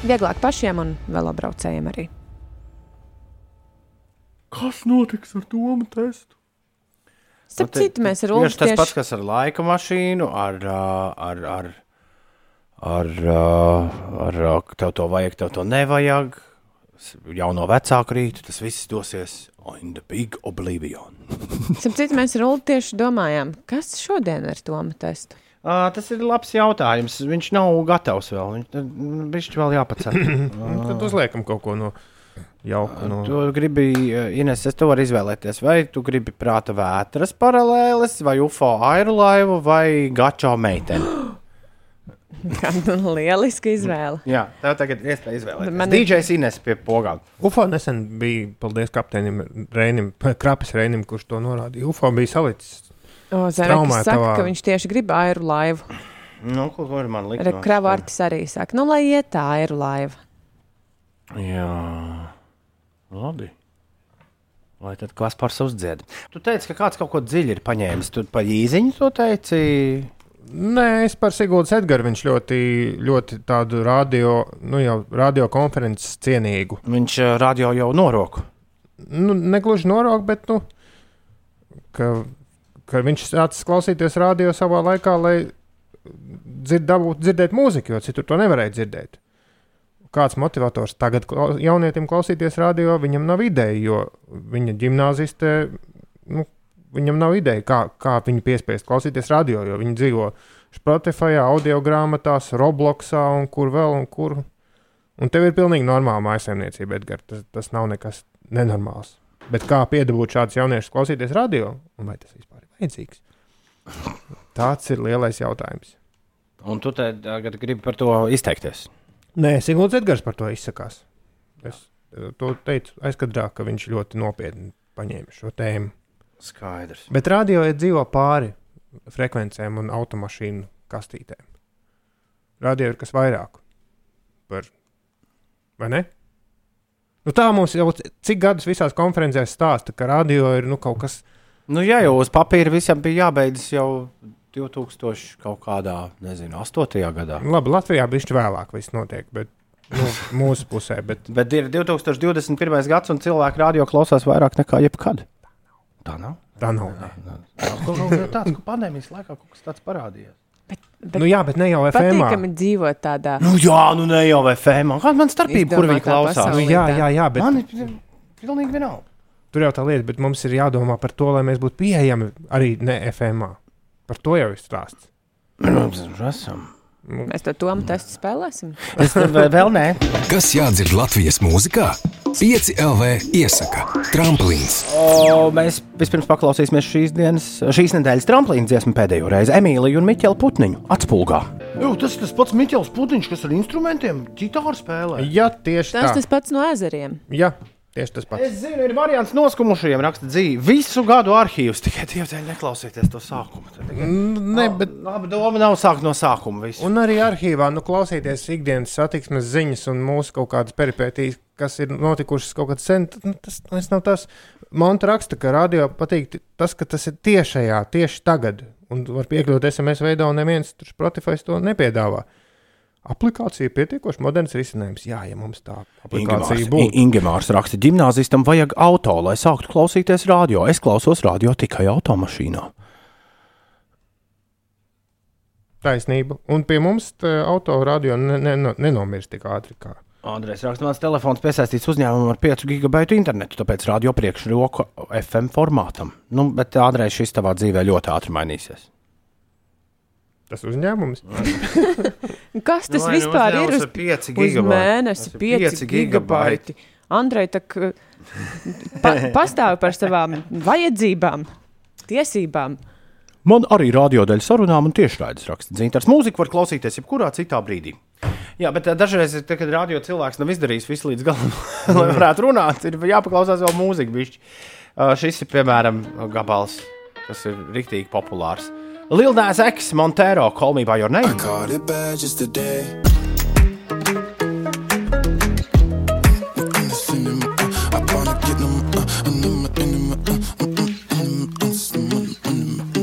Vieglāk pašiem un velobraucējiem arī. Kas notiks ar Tomu testu? Starp citu, mēs ar Ulu tas tieši- pats, kas ar laika mašīnu, ar, ar, ar, ar, ar, ā, tev to vajag, tev to nevajag. Jauno vecāku rītu, tas viss dosies in the big oblivion. Starp citu, mēs ar Ulu tieši domājām, kas šodien ar Tomu testu. Uh, tas ir labs jautājums. Viņš nav gatavs vēl. Viņš viņš vēl jāpacēl. *clears throat* Nu, Tad uzliekam kaut ko no jauka. No... Tu gribi, uh, Ines, es to varu izvēlēties. Vai tu gribi prāta vētras paralēles, vai UFO aerolaivu, vai gačo meiteni? *gasps* *laughs* Kāda lieliska izvēle. Jā, tev tagad ir iespēja izvēlēties. Man ir- DJs Ines pie pogām. UFO nesen bija, paldies kapteinim Reinim, *laughs* Krapis Reinim, kurš to norādīja. UFO bija salicis. O, traumē saka, tavā- ka viņš tieši grib aeru laivu. Nu, ko var man likt? Kravārtis arī saka, nu, lai iet tā aeru laiva. Jā, labi. Lai tad Kaspars uzdzied. Tu teici, ka kāds kaut ko dziļi ir paņēmis. Tu pa īziņu to teici. Nē, es par Sigūdu Edgars. Viņš ļoti, ļoti tādu radio, nu jau radio konferences cienīgu. Viņš uh, radio jau noroku. Nu, negluži norok, bet nu, ka, viņš sācis klausīties radio savā laikā, lai dzird, dabūtu dzirdēt mūziku, jo citur to nevarēja dzirdēt. Kāds motivators tagad klau- jaunietim klausīties radio, viņam nav ideja, jo viņa gimnāziste, nu, viņam nav ideja, kā, kā viņu piespiest klausīties radio, jo viņi dzīvo Spotify, audio grāmatās, Robloxā un kur vēl un kur. Un tev ir pilnīgi normāla maisaimniecība, Edgars. Tas, tas nav nekas nenormāls. Bet kā piedabūt šādus jauniešus klausīties radio, un vai tas vispār vajadzīgs? Tāds ir lielais jautājums. Un tu tagad gribi par to izteikties. Nē, Sigūds Edgars par to izsakās. Es eh, to teicu aizkadrā, ka viņš ļoti nopietni paņēma šo tēmu. Skaidrs. Bet radio ir dzīvo pāri frekvencēm un automašīnu kastītēm. Radio ir kas vairāk par. Vai ne? Nu, tā mums jau cik gadus visās konferencēs stāsta, ka radio ir nu, kaut kas. Nu, jā, jau uz papīra visam bija jābeidzas jau 2000 kaut kādā, nezinu, 8. gadā. Labi, Latvijā bija vēlāk, viss notiek, bet nu, *laughs* mūsu pusē. Bet... Bet ir 2021. gads, un cilvēki radio klausās vairāk nekā jebkad. Tā nav. Tā nav. Kaut kas tāds, ka pandēmijas laikā kaut kas tāds parādījās. Bet, Nu, jā, bet ne jau FM. Patīkami dzīvot tādā. Nu, jā, nu ne jau FM. Kāda man starpība, kur viņi klausās? Nu, jā, jā, jā, bet Man ir pilnīgi vienalga. Tur jau tā lieta, bet mums ir jādomā par to, lai mēs būtu pieejami arī ne FM. Par to jau ir stāsts. Mēs esam. Mēs to tomu testu spēlēsim. Es vēl vēl nē. Kas jādzird Latvijas mūzikā? 5 LV iesaka Tramplīns. O, mēs vispirms paklausīsimies šīs, dienas, šīs nedēļas tramplīna dziesmu pēdējo reizi Emīliju un Miķelu Putniņu atspulgā. Jū, tas ir tas pats Miķels Putniņš, kas ar instrumentiem ģitāru spēlē. Jā, tieši Tas tā. tas pats no ezeriem. Jā, tieši tas pats. Es zinu, ir variants noskumušajiem raksta dzīvi. Visu gadu arhīvs, tikai dievdēļ neklausieties to sākumu. Tikai- Ne, bet... Labi, doma nav sākt no sākuma. Visu. Un arī arhīvā nu, klausīties ikdienas satiksmes ziņas un mūsu kaut kādas peripētīs, kas ir notikušas kaut kad sen. Nu, tas, tas nav tas. Monta raksta, ka radio patīk tas, ka tas ir tiešajā, tieši tagad. Un var piekļūt SMS veidā, un neviens tur Spotify to nepiedāvā. Aplikācija ir pietiekoši moderns risinājums. Jā, ja mums tā aplikācija Ingemārs, būtu. Ingemārs raksta, gimnāzistam vajag auto, lai sāktu klausīties radio. Es klausos radio tikai automašīnā. Taisnība. Un pie mums autoradio ne, ne, ne, nenomirs tik ātri. Kā. Andrēs raksta, mans telefons piesaistīts uzņēmumam ar 5 gigabaitu internetu, tāpēc radio priekšroku FM formātam. Nu, bet Andrēs šis tavā dzīvē ļoti ātri mainīsies. Tas uzņēmums. *laughs* Kas tas Nu, nu vispār ir? Uz, pieci uz mēnesi Tas ir 5 pieci gigabaiti. Andrej, tak, pa, *laughs* pastāv par savām vajadzībām, tiesībām. Man arī radio dēļ sarunām un tiešraides raksta dzintars. Mūziku var klausīties jebkurā citā brīdī. Jā, bet eh, dažreiz, tad, kad radio cilvēks nav izdarījis visu līdz galam, *laughs* lai varētu runāt, ir jāpaklausās vēl mūzika. Bišķi. Uh, šis ir piemēram gabals, kas ir rīktīgi populārs. Lilnēs X, Montero, Call Me By Your Name.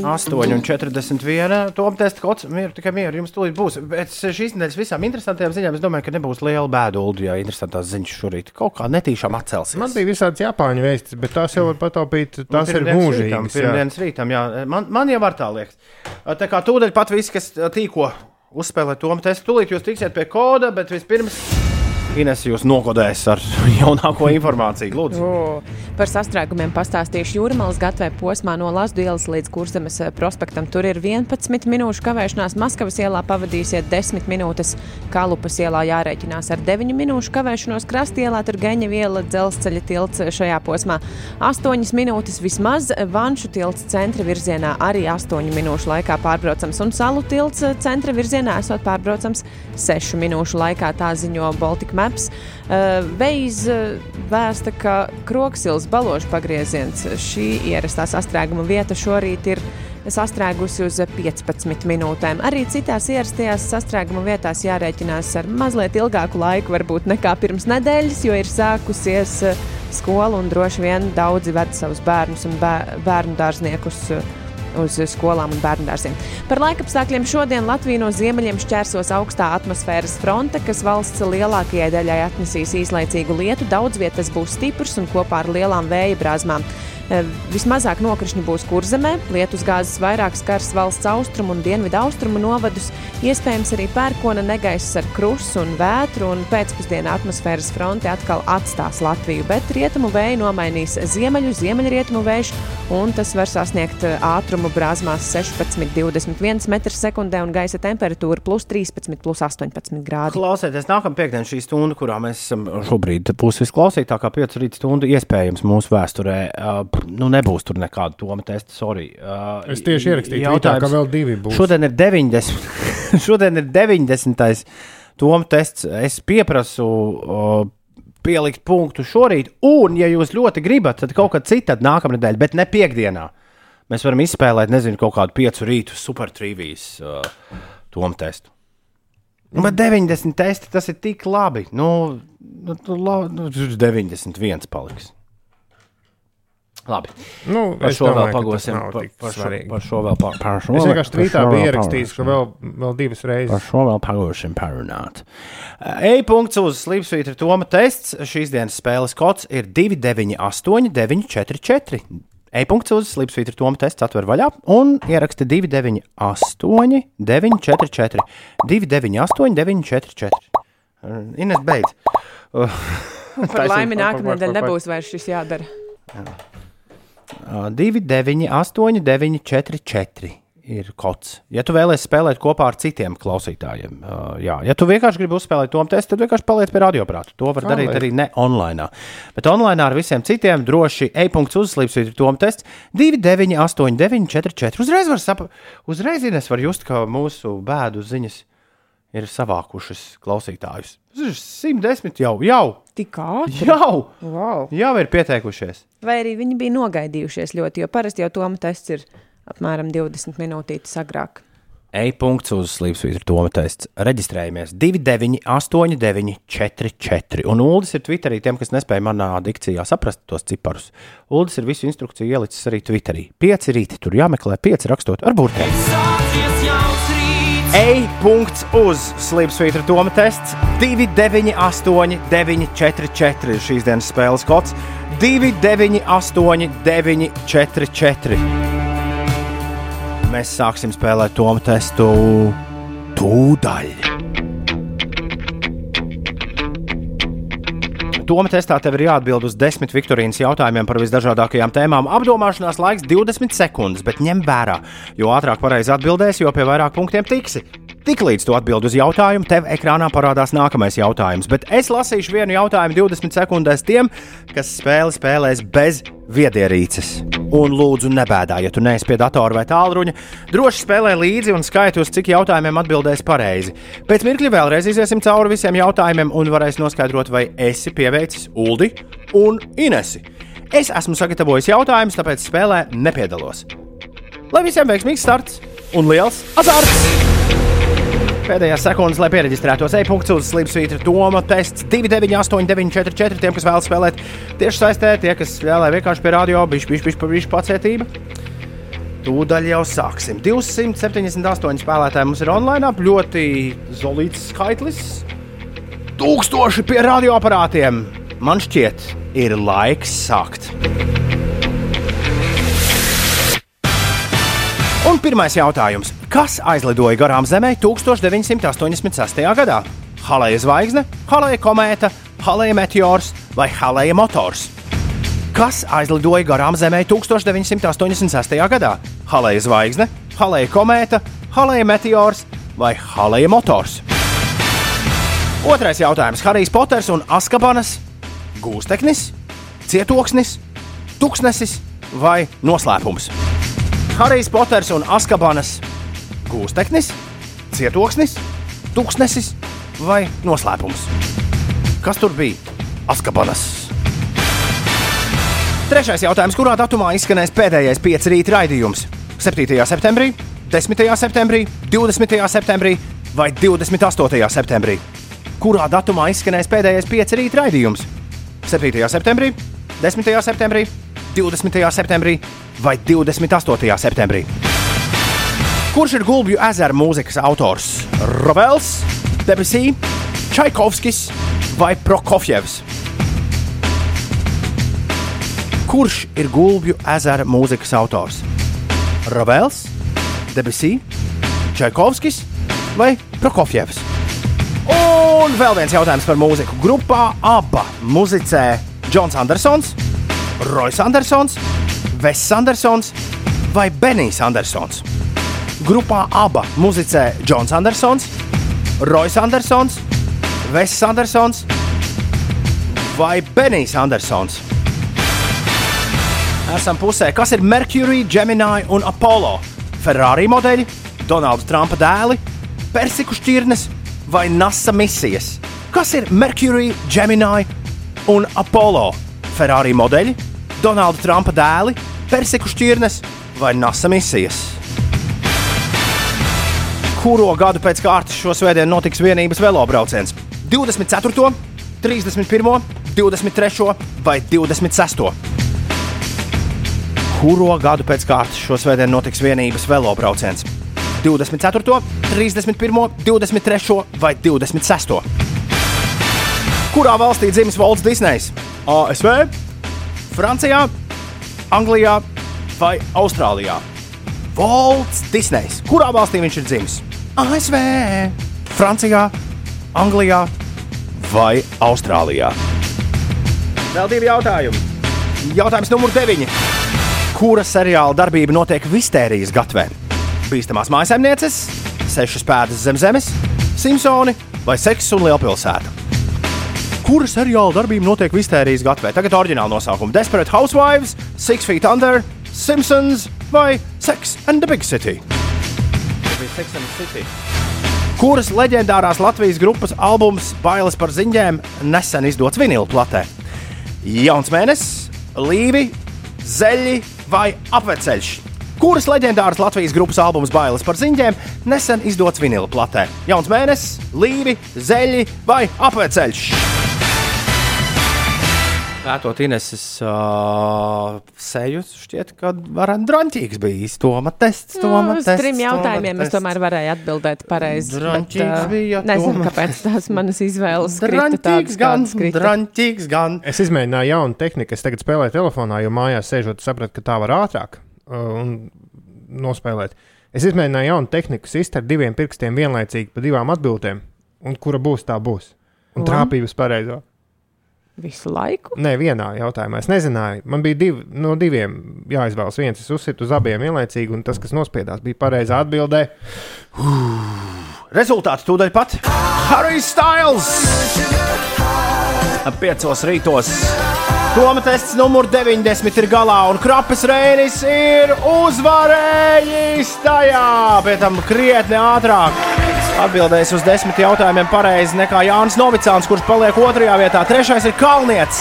8,41. Tom testa kods. Mieru, tikai mieru. Jums tūlīt būs. Pēc šīs nedēļas visām interesantām ziņām es domāju, ka nebūs liela bēda, Ulu, ja interesantās ziņas šorīt kaut kā netīšām atcelsies. Man bija visādas Japāņu vēstis, bet tās jau var pataupīt. Tās ir mūžīgas. Pirmdienas rītam, jā. Man, man jau var tā liekas. Tā kā tūdaļ pat visi, kas tīko uzspēlē to testu, tūlīt jūs tiksiet pie koda, bet vispirms Ines jūs nokodēs ar *laughs* jaunāko informāciju. Lūdzu. O, par sastrēgumiem pastāstīšu Jūrmālas gatavē posmā no Lasdu ielas līdz Kurzemes eh, prospektam. Tur ir 11 minūšu kavēšanās. Maskavas ielā pavadīsiet 10 minūtes. Kalupas ielā jārēķinās ar 9 minūšu kavēšanos. Krastielā tur Geņa viela dzelzceļa tilts šajā posmā. 8 minūtes vismaz. Vanšu tilts centra virzienā arī 8 minūšu laikā pārbraucams. Un salu tilts eh, centra virzienā esot pārbraucams 6 minūšu laikā. Tā ziņo Baltika Uh, Veiz uh, vēsta, ka Kroksils balošu pagrieziens šī ierastā sastrēguma vieta šorīt ir sastrēgusi uz 15 minūtēm. Arī citās ierastajās sastrēguma vietās jārēķinās ar mazliet ilgāku laiku, varbūt nekā pirms nedēļas, jo ir sākusies uh, skola un droši vien daudzi ved savus bērnus un bē- bērnu dārzniekus. Uz skolām un bērnu dārziem. Par laikapstākļiem šodien Latviju no ziemeļiem šķērsos augstā atmosfēras fronte, kas valsts lielākajai daļai atnesīs īslaicīgu lietu. Daudz vietas būs stiprs un kopā ar lielām vēja brāzmām. Eh, Vismazāk nokrišņi būs kurzemē, lietus gāzes vairāk skars valsts austrumu un dienvidu austrumu novadus, iespējams arī pērkona negaiss ar krustu un vētru, un pēcpusdienā atmosfēras fronte atkal atstās Latviju, bet rietumu vēju nomainīs ziemeļu, ziemeļrietumu vējš, un tas var sasniegt eh, ātrumu brāzmās 16,21 m2 un gaisa temperatūra plus 13, plus 18 grādi. Klausieties, nākamā piekdiena šī stunda, kurā mēs esam šobrīd, būs visklausītākā piecu rīta stunda, iespējams, mūsu vēsturē. Nu, nebūs tur nekāda toma testa, sorry. Uh, Es tieši ierakstīju tweetā, ka vēl divi būs. Šodien ir 90. *laughs* šodien ir 90. toma tests. Es pieprasu. Uh, Pielikt punktu šorīt, un, ja jūs ļoti gribat, tad kaut kad citādi nākamā nedēļa, bet ne piekdienā. Mēs varam izspēlēt, nezinu, kaut kādu piecu rītu supertrīvijas uh, tomu testu. Nu, bet 90 testi tas ir tik labi. Nu, nu, nu, tur 91 paliks. Labi. Nu, par es šo vēl domāju, tas pagosim. Par, par, šo, par šo vēl pa, par šo Es vēl- vienkārši tvītā biju vēl ierakstījis, ka pagosim. vēl, vēl divas reizes. Par šo vēl pagosim parunāt. E-punkts uz Slipsvītra Toma tests. Šīs dienas spēles kods ir 298, 944. E-punkts uz Slipsvītra Toma tests atver vaļā un ieraksta 298, 944. 298, 944. Ines beidz. Par *laughs* laimi nākamā nedēļa nebūs vairs šis jādara. 2, 9, 8, 9, 4, 4 ir kods. Ja tu vēlēsies spēlēt kopā ar citiem klausītājiem, uh, jā. ja tu vienkārši gribi uzspēlēt to testu, tad vienkārši paliec pie radioprāta. To var darīt Paliek. arī ne online. Bet online ar visiem citiem droši e-punkts uzslīps ir to tests 2, 9, 8, 9, 4, 4. Uzreiz var saprast, uzreiz es varu just, ka mūsu bēdu ziņas ir savākušas klausītājus. 110 jau, jau, Tik ātri. jau, Wow. jau ir pieteikušies. Vai arī viņi bija nogaidījušies ļoti, jo parasti jau Toma tests ir apmēram 20 minūtītes agrāk. E-punkts uz Slipsvītra Toma tests. Reģistrējamies 298, 944. Un Uldis ir Twitterī tiem, kas nespēja manā dikcijā saprast tos ciparus. Uldis ir visu instrukciju ielicis arī Twitterī. Pieci rīti tur jāmeklē, pieci rakstot ar burtiem. E-punkts uz Slipsvītra Toma tests 298, 944 ir šīs dienas spēles kods 298, 944. Mēs sāksim spēlēt to testu tūdaļ. Toma testā tev ir jāatbild uz desmit Viktorīnas jautājumiem par visdažādākajām tēmām. Apdomāšanās laiks 20 sekundes, bet ņem vērā, jo ātrāk pareizi atbildēsi, jo pie vairāk punktiem tiksi. Tiklīdz tu atbild uz jautājumu, tev ekrānā parādās nākamais jautājums. Bet es lasīšu vienu jautājumu 20 sekundēs tiem, kas spēli spēlēs bez viedierīces. Un lūdzu, nebēdā, ja tu neesi pie datora vai tālruņa. Droši spēlē līdzi un skaiti, uz cik jautājumiem atbildēs pareizi. Pēc mirkļa vēlreiz iziesim cauri visiem jautājumiem un varēs noskaidrot, vai esi pieveicis Uldi un Inesi. Es esmu sagatavojis jautājumus, tāpēc spēlē nepiedalos. Lai visiem veiksmīgs starts un liels azarts! Pēdējās sekundes, lai pieregistrētos e-punkts uz Slimsvītra Doma tests 298, 944. Tiem, kas vēlas spēlēt tieši saistē, tie, kas spēlē vienkārši pie radio, bišķi, bišķi, bišķi, bišķi pacietība. Tūdaļ jau sāksim. 278 spēlētāji mums ir online, ļoti zelīts skaitlis. Tūkstoši pie radioaparātiem. Man šķiet, ir laiks sākt. Un pirmais jautājums. Kas aizlidoja garām Zemē 1986. gadā? Halēja zvaigzne, Halēja komēta, Halēja meteors vai Halēja motors? Kas aizlidoja garām Zemē 1986. gadā? Halēja zvaigzne, Halēja komēta, Halēja meteors vai Halēja motors? Otrais jautājums. Harijs Poters un Askabanas gūsteknis, cietoksnis, tuksnesis vai noslēpums? Harijs Poters un Askabanas gūsteknis, cietoksnis, tuksnesis vai noslēpums? Kas tur bija? Askabanas. Trešais jautājums. Kurā datumā izskanēs pēdējais pieci rīta raidījums? 7. septembrī, 10. septembrī, 20. septembrī vai 28. septembrī? Kurā datumā izskanēs pēdējais pieci rīta raidījums? 7. septembrī, 10. septembrī, 20. septembrī vai 28. septembrī? Kurš ir Gulbju ezera mūzikas autors? Rovels, Debesī, Čaikovskis vai Prokofjevs? Kurš ir Gulbju ezera mūzikas autors? Rovels, Debesī, Čaikovskis vai Prokofjevs? Un vēl viens jautājums par mūziku. Grupā ABBA muzicē Džons Andersons, Roisas Andersons, Vess Andersons vai Benijs Andersons. Grupā ABBA muzicē Džons Andersons, Roisas Andersons, Vess Andersons vai Benijs Andersons. Esam pusē, kas ir Mercury, Gemini un Apollo. Ferrari modeļi, Donalda Trumpa dēli, Persiku šķirnes vai NASA misijas. Kas ir Mercury, Gemini un Apollo? Ferrari modeļi, Donalda Trumpa dēli, Persiku šķirnes vai NASA misijas. Kuro gadu pēc kārtas šo svētdienu notiks vienības velobrauciens? 24., 31., 23. vai 26. Kuro gadu pēc kārtas šo svētdienu notiks vienības velobrauciens? 24., 31., 23. vai 26. Kurā valstī dzimis Valts Disnejs? ASV, Francijā, Anglijā vai Austrālijā? Valts Disnejs. Kurā valstī viņš ir dzimis? ASV, Francijā, Anglijā vai Austrālijā? Vēl divi jautājumi. Jautājums numur 9. Kura seriāla darbība notiek Vistērijas gatvē? Bīstamās mājasemnieces, sešas pēdas zem zemes, Simpsoni vai Seks un Lielpilsēta? Kura seriāla darbība notiek Vistērijas gatvē? Tagad oriģināla nosaukuma - Desperate Housewives, Six Feet Under, Simpsons vai Sex and the Big City? Sex and the City. Kuras leģendārās Latvijas grupas albums Bailes par ziņģēm nesen izdots vinila platē? Jauns mēnesis, Līvi, Zeļi vai Apveceļš? Kuras leģendāras Latvijas grupas albums Bailes par ziņģēm nesen izdots vinila platē? Jauns mēnesis, Līvi, Zeļi vai Apveceļš? Pētot Ineses uh, seju, šķiet, ka varētu drāmķīgs bijis. Toma tests, toma Nu, uz tests. trim jautājumiem es tomēr varēju atbildēt pareizi. bet, Drāmķīgs ā, bija, Nezinu, Toma. kāpēc tās manas izvēles tādas, gan, drāmķīgs gan. Es izmēģināju jaunu tehniku, es tagad spēlēju telefonā, jo mājās sēžot, sapratu, ka tā var ātrāk uh, un nospēlēt. Es izmēģināju jaunu tehniku, iztart diviem pirkstiem vienlaicīgi pa divām atbildēm, un kura būs tā būs. Un Labi. trāpīja uz pareizo. Visu laiku? Nē, vienā jautājumā. Es nezināju, man bija divi, no diviem jāizvēlas. viens es uzsitu uz abiem vienlaicīgi, un tas, kas nospiedās, bija pareizā atbildē. Rezultāti tūdaļ pat. Harijs Styles! Ap piecos rītos. Toma tests numur 90 ir galā, un Krapes Reinis ir uzvarējis tajā. Pēc tam krietni ātrāk. Atbildējis uz desmit jautājumiem pareizi nekā Jānis Novicāns, kurš paliek otrajā vietā. Trešais ir Kalniets.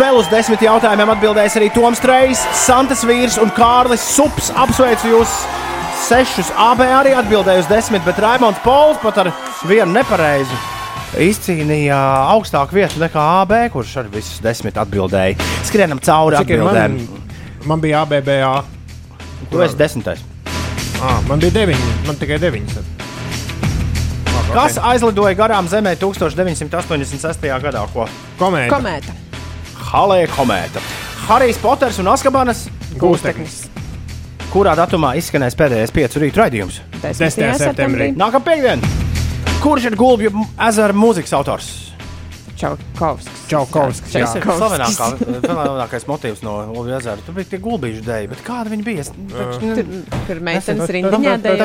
Vēl uz desmit jautājumiem atbildējis arī Toms Trejs, Santas Vīrs un Kārlis Sups. Apsveicu jūs! Sešus AB arī atbildēja uz desmit, bet Raimons Pols pat ar vienu nepareizu izcīnīja augstāku vietu nekā AB, kurš ar visus desmit atbildēja. Skrienam cauri Cik atbildēm. Man, man bija ABBA. Tu esi desmitais. À, man bija deviņi, man tikai deviņas. Kas aizlidoja garām Zemē 1986. gadā? Ko? Komēta. Komēta. Halēja komēta. Harijs Poters un Askabanas Gūsteknis. Kurā datumā izskanēs pēdējais piecu rītu raidījums? 10. septembrī. Nākamā piekdiena. Kurš ir Gulbju ezera mūzikas autors? Čaukovskis. Čaukovskis. Tas ir slavenākais motīvs no Gulbju ezera. Tur bija tie gulbīšu dēļi, bet kāda viņi bija? Tur, meitenes rindiņā dejo.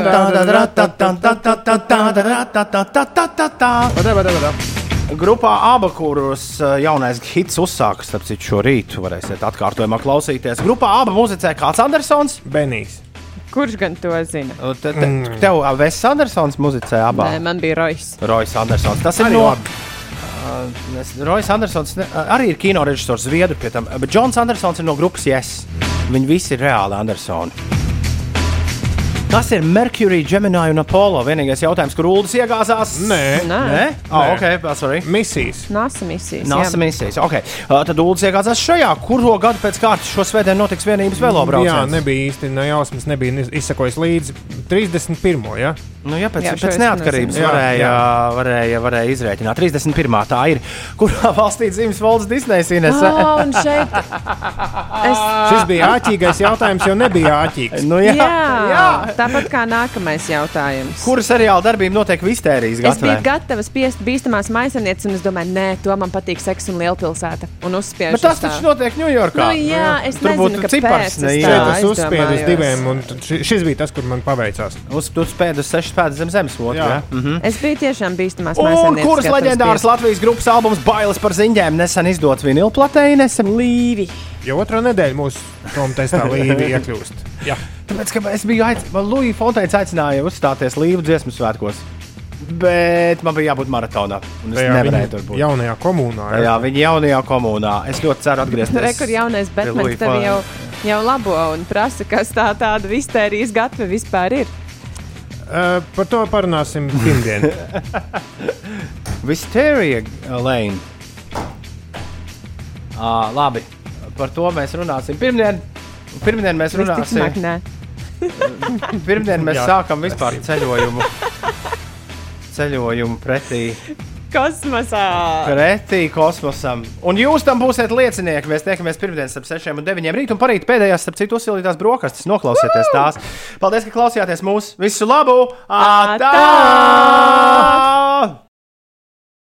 Grupā aba, kuros uh, jaunais hits uzsākas, starp citu, šo rītu varēsiet atkārtojumā klausīties. Grupā aba muzicē kāds Andersons. Benijs. Kurš gan to zina? Te, te, tev Vēss Andersons muzicē abā. Nē, man bija Rojas. Rojas Andersons. Tas ir no. labi. Uh, es- Rojas Andersons ne, arī ir kino režisors Zviedru pie tam, bet Džons Andersons ir no grupas Yes. Viņi visi ir reāli Andersoni. Kas ir Mercury, Gemini un Apollo? Vienīgais jautājums, kur Ulas iegāzās? Nē. Nē. Nē? Oh, Nē. ok, sorry. Misijas. NASA misijas. NASA jā. misijas. Okay. Uh, tad Ulas iegāzās šajā. Kuro gadu pēc kārtas šo svētdienu notiks vienības velobrauciens? Jā, nebija īsti no jausmas, nebija izsakojis līdzi 31. Ja? Nu, jā, pēc, Jā, jā, pēc es neatkarības nezinu. Jā, varēja, jā. varēja, varēja izrēķināt. 31. tā ir. Kurā *laughs* valstī dzīves Valds Disneys? Ines? Oh, un šeit es, Šis bija āķīgais jautājums, jo nebija āķīgs. Nu, jā, jā, jā. tāpat kā nākamais jautājums. Kura seriāla darbība notiek Vistērijas Es biju gatava spiest bīstamās maisanieces, un es domāju, nē, to man patīk seks un lielpilsēta. Un uzspiežu Bet tas uz taču notiek Ņujorkā. Nu, jā, es Tur nezinu, būtu kāpēc cipars es neiet. tā Šeit es uzspiedu uz diviem, un šis bija tas, kur man paveicās. Uz tur spēdas sešas pēdas zem zemes. Otru, Jā. jā. Mhm. Es biju tiešām bīstamās maisanieces. kuras leģendāras. Latvijas grupas albums Bailes par ziņģēm nesen izdots vinilplatē? Nesen Līvi. Jo otrā nedēļa mūsu tom testā līnija iekļūst. Jā. Tāpēc, ka es biju aicināts, Lūija Fonteins aicināja uzstāties Līvu dziesmu svētkos. Bet man bija jābūt maratonā. un Es Tajā nevarēju tur būt. Jaunajā komunā. Jā, viņa jaunajā komunā. Es ļoti ceru atgriezties. *laughs* Re, kur jaunais Batmans Fontaine. jau, jau labo un prasa, kas tā tāda vistērijas gatava vispār ir. Uh, par to parunāsim pirmdien. *laughs* Visteria Lane. Uh, labi, par to mēs runāsim. Pirmdien, pirmdien mēs runāsim. *laughs* Pirmdien mēs Jā. sākam vispār ceļojumu. Ceļojumu pretī, Kosmosā! pretī kosmosam. Un jūs tam būsiet liecinieki. Mēs tiekamies pirmdien starp 6 un 9 rīt. Un parīt pēdējās, starp citu, uzsilītās brokastis. Noklausieties tās. Paldies, ka klausījāties mūsu. Visu labu! Atā!